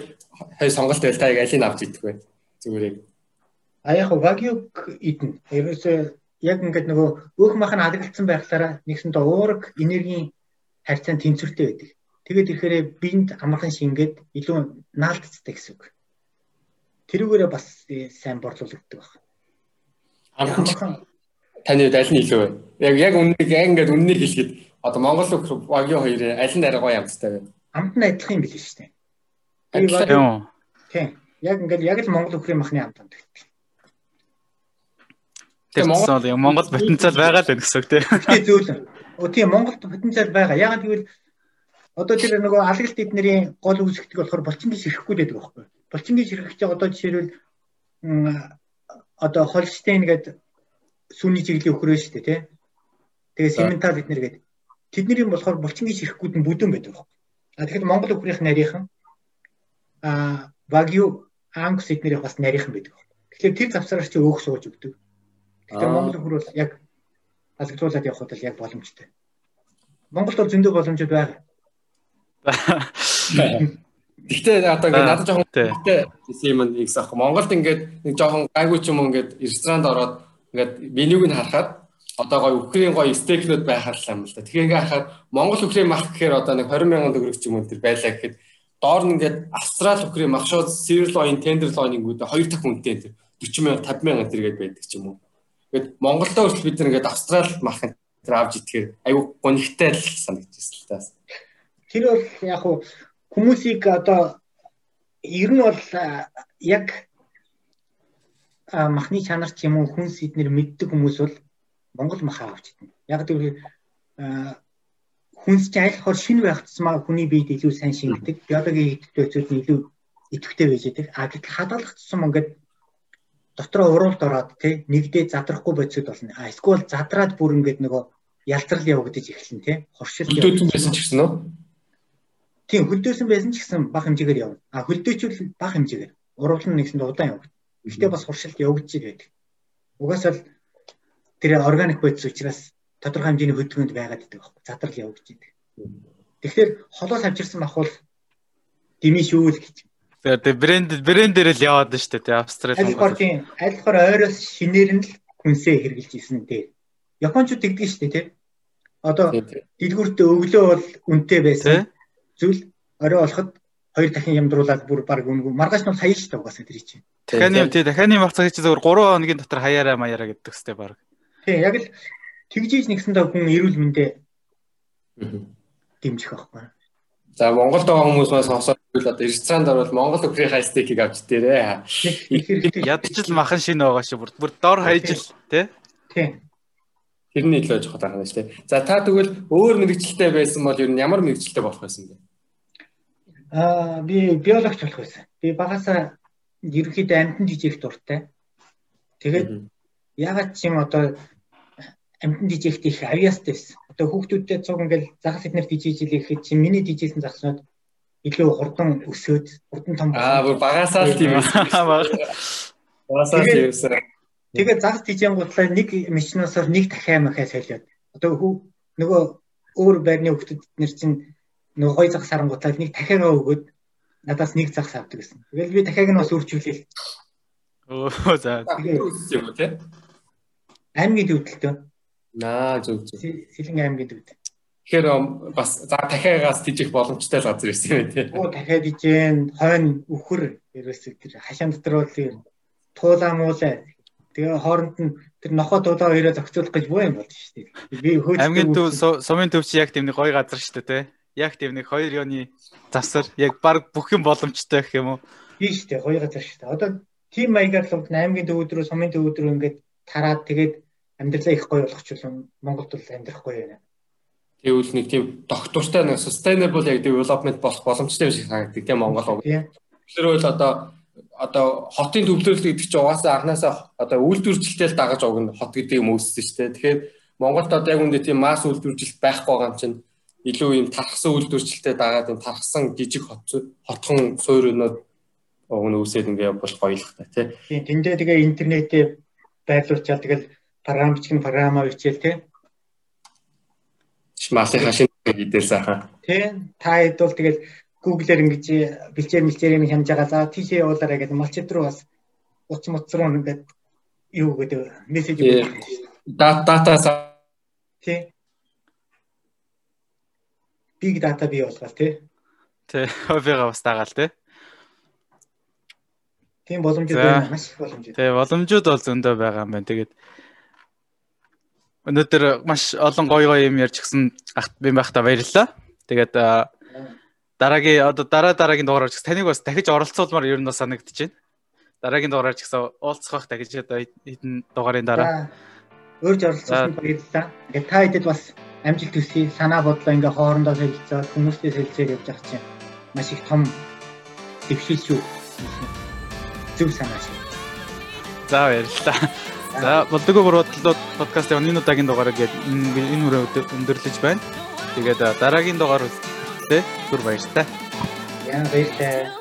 хай сонголт байл та яг алийг авч идэх вэ? Зүгээр яг. А яг Wagyu идэн. Ерөөсөө яг ингээд нөгөө өөх мах нь алагдсан байхлаараа нэгсэндээ уураг энергийн харьцаанд тэнцвэртэй байдаг. Тэгээд ирэхээр биед амархан шингээд илүү наалтцдаг гэсэн үг. Тэрүүгээрээ бас сайн борлуулагддаг байна. Амархан таны хувьд аль нь илүү вэ? Яг яг үннийг яг ингээд үннийг хэлэхэд одоо Монгол Wagyu хоёрын аль нь арай гоё амттай вэ? Амт нь адилхан юм билээ шүү дээ. Тийм. Тийм. Яг ингээд яг л Монгол өхрийн махны амт амт гэдэг. Тэр Монгол яг Монгол потенциал байгаа л гэсэн үг *laughs* тийм. Оо тийм Монголд потенциал байгаа. Ягаад гэвэл одоо тэр нөгөө алаглт эднэрийн гол үүсгдэг болохоор булчингийн ширэхгүй байдаг байхгүй. Булчингийн ширхэх чинь одоо жишээлбэл одоо Холштейн гэдэг сүүний чиглэлийн өхрөө шүү дээ тий. Тэгээ Симентал эднэр гэдэг. Тэдний болохоор булчингийн ширэхгүйд нь бүдүүн байдаг байхгүй. А тэгэхээр Монгол өхрийнх нарийнхан а Wagyu Angus эднэрийн бас нарийнхан байдаг. Тэгэхээр тэр завсараар чи өөх сууж өгдөг. Тэгэхээр Монгол өхөр бол яг алгадуулаад явхад л яг боломжтой. Монголд бол зөндөө боломжууд байгаа. *laughs* Гэхдээ одоо ингээд надад жоохон гэхдээ юм нэгс ах. Монголд ингээд нэг жоохон гайгүй ч юм уу ингээд ресторанд ороод ингээд менюг нь харахад одоо гоё өхрийн гоё стейкнүүд байхарлаа юм л да. Тэгэхээр ингээд харахад Монгол өхрийн мах гэхээр одоо нэг 20 сая төгрөг ч юм уу тэр байлаа гэхэд доор нь ингээд австрал өхрийн мах шууд сирлоин тендерлоинingүүд хоёр дахь үнэтэй тэр 40 сая 50 сая тэргээд байдаг ч юм уу. Ингээд Монголдоо хүртэл бид нэг ингээд австрал мах тэр авч идэхээр айгүй гонигтай л санагдчихсэн л таас. Тэр бол яг хүмүүсийг одоо ер нь бол яг махны чанар ч юм уу хүнс эднэр мэддэг хүмүүс бол Монгол махаа авч идэнэ. Яг тэр хүнс чинь аль хор шинэ байх тусмаа хүний биед илүү сайн шингэдэг. Биологийн хэдтэй нь илүү идэвхтэй байж байдаг. А гэтэл хадгалах тусам ингээд дотроо уруулд ороод тий нэгдээ задрахгүй бодисод болно. А эсвэл задраад бүр ингээд нөгөө ялтрал явагдаж эхэлнэ тий. Хоршил явагдаж байсан ч гэсэн үү? Тийм хөлдөөсөн байсан ч гэсэн бага хэмжээгээр явна. А хөлдөөчүүл бага хэмжээгээр. Уруулн нэгсэнд удаан явагдана. Гэхдээ бас хуршилт явагдаж байдаг. Угаасаа л тэр органик бодис учраас тодорхой хэмжээний хөдөлгөөнд байгаад байдаг байхгүй. Задрал явагдаж байдаг. Тэгэхээр холоос авчирсан мах бол дими шүү л гэж. Тэгээ брэнд брэндээр л яваад шүү дээ Австрали. Айлхор тийм айлхор ойроос шинээр нь л хүнсээ хэрглэж исэн дээ. Япончууд тэгдэг шүү дээ тий. Одоо дэлгүүртээ өглөө бол үнэтэй байсан зүйл орой болоход хоёр дахин ямдруулаад бүр баг үнгүй маргааш нь хаяа шүү дээ угаасаа тэр чинь. Дахианы тий дахианы мах цаг чи зөвхөн 3 хоногийн дотор хаяараа маяараа гэдэг хэвчтэй баг. Тий яг л тэгжиж нэгсэндээ хүн эрүүл мэндэ дэмжих байхгүй. За Монголд байгаа хүмүүс маань сонсоод бол одоо ресторанд орвол Монгол өхрийн хай стейкийг авч дээрээ. Ядчил махан шинэ байгаа шүү. Бүр дор хаяж л тий. Тий. Тэрний илүү жоохон таахна шүү дээ. За та тэгвэл өөр мэрэгчлээ байсан бол ер нь ямар мэрэгчлээ болох байсан бэ? Аа би биологч болох байсан. Би багасаа ерөнхийдөө амьтан жижиг дуртай. Тэгээд ягаад ч юм одоо амтан дижэхт их авьяастай байсан. Одоо хүүхдүүдтэй цуг ингээл загас эднэр дижиж илээхэд чи миний дижсэн загснууд илүү хурдан өсөөд хурдан том Аа бүр багасаа л тийм байсан. Багасаа л тийм байсан. Тэгээд загас дижэн гутлаа нэг машинасаар нэг дахиа махаа солиод. Одоо нөгөө өөр байрны хүүхдүүд нэр чинь нөгөө гой загас харангуутаа нэг дахиагаа өгөөд надаас нэг загас авдаг гэсэн. Тэгэл би дахиаг нь бас үржүүлээл. Оо за. юм уу те? Аймгийн төвдөлтөө. Наа зөв зөв. Сэлэн аймгийн төвд. Тэгэхээр бас за дахиагаас тижих боломжтой газар байсан юм тий. Оо дахиад ижэн хойно өхөр ерөөсөө тэр хашаан дотор бол туулаа муулаа тэгээ хооронд нь тэр нохоо туулаа хоёроо зохицуулах гэж боо юм болж шүү дээ. Би хөөж аймгийн төв сумын төв чи яг тийм нэг гоё газар шүү дээ тий. Яг тийм нэг хоёр ёны завсар яг баг бүх юм боломжтой гэх юм уу? Тийм шүү дээ. Гоё газар шүү дээ. Одоо тийм маягаар л аймгийн төв өдрөө сумын төв өдрөө ингээд тараад тэгээд амьдралаа их гоё болгочихвол Монголд бол амьдрахгүй байна. Тэгвэл нэг тийм доктортой нэг sustainable яг development болох боломжтой шиг санагддаг тийм Монгол. Тэр бол одоо одоо хотын төвлөрөл гэдэг чинь угаасаа анханасаа одоо үйлдвэржилтэл дагаж огно хот гэдэг юм үүссэн шүү дээ. Тэгэхээр Монголд одоо яг үндэ тийм масс үйлдвэржилт байхгүй байгаа юм чинь илүү юм тархсан үйлдвэржилтэд дагаад юм тархсан жижиг хот хотхон суурьнууд өгнө үсээд ингээ бол гоёлох та тий. Тийм тэндээ тэгээ интернетээ байрлуулчаад тэгэл програм бичгэн програмаа бичээл тий. Малын хашин хийдэл сайхан. Тий. Та хэд бол тэгэл Google-ээр ингэж бэлчээр мэлчээр юм хямж байгаа. За тийшээ явуулаарай гэдэг малчид руу бас утас мутс руу ингээд юу гэдэг мессеж өгөх. Дата дата тий. Big data бий болгоол тий. Тий, хоббигаа бас дагаал тий. Тийм боломжууд байна. Маш их боломжууд. Тий, боломжууд бол зөндөө байгаа юм байна. Тэгээд өнөөдөр маш олон гоё гоё юм ярьж гисэн ахт би байхдаа баярлалаа. Тэгээд дараагийн одоо дараа дараагийн дугаараар ч таныг бас дахиж оролцуулмаар ер нь бас санагдчихэв. Дараагийн дугаараар ч гэсэн уулзах дахиж одоо хэдэн дугаарын дараа. Өөрж оролцуулсан баярлалаа. Ингээд та хэдэд бас амжилт хүсье. Санаа бодлоо ингээ хоорондоо солилцоод хүмүүстэй солилцоод явж байгаа чинь маш их том дэвшил шүү. Зөв санаа шиг. За баярлалаа. За болдгоо гурлууд подкастын өнөөдрийн удаагийн дугаарыг энэ энэ хүрээ өндөрлөж байна. Тэгээд дараагийн дугаар үсттэй түр баяртай. Яа баяртай.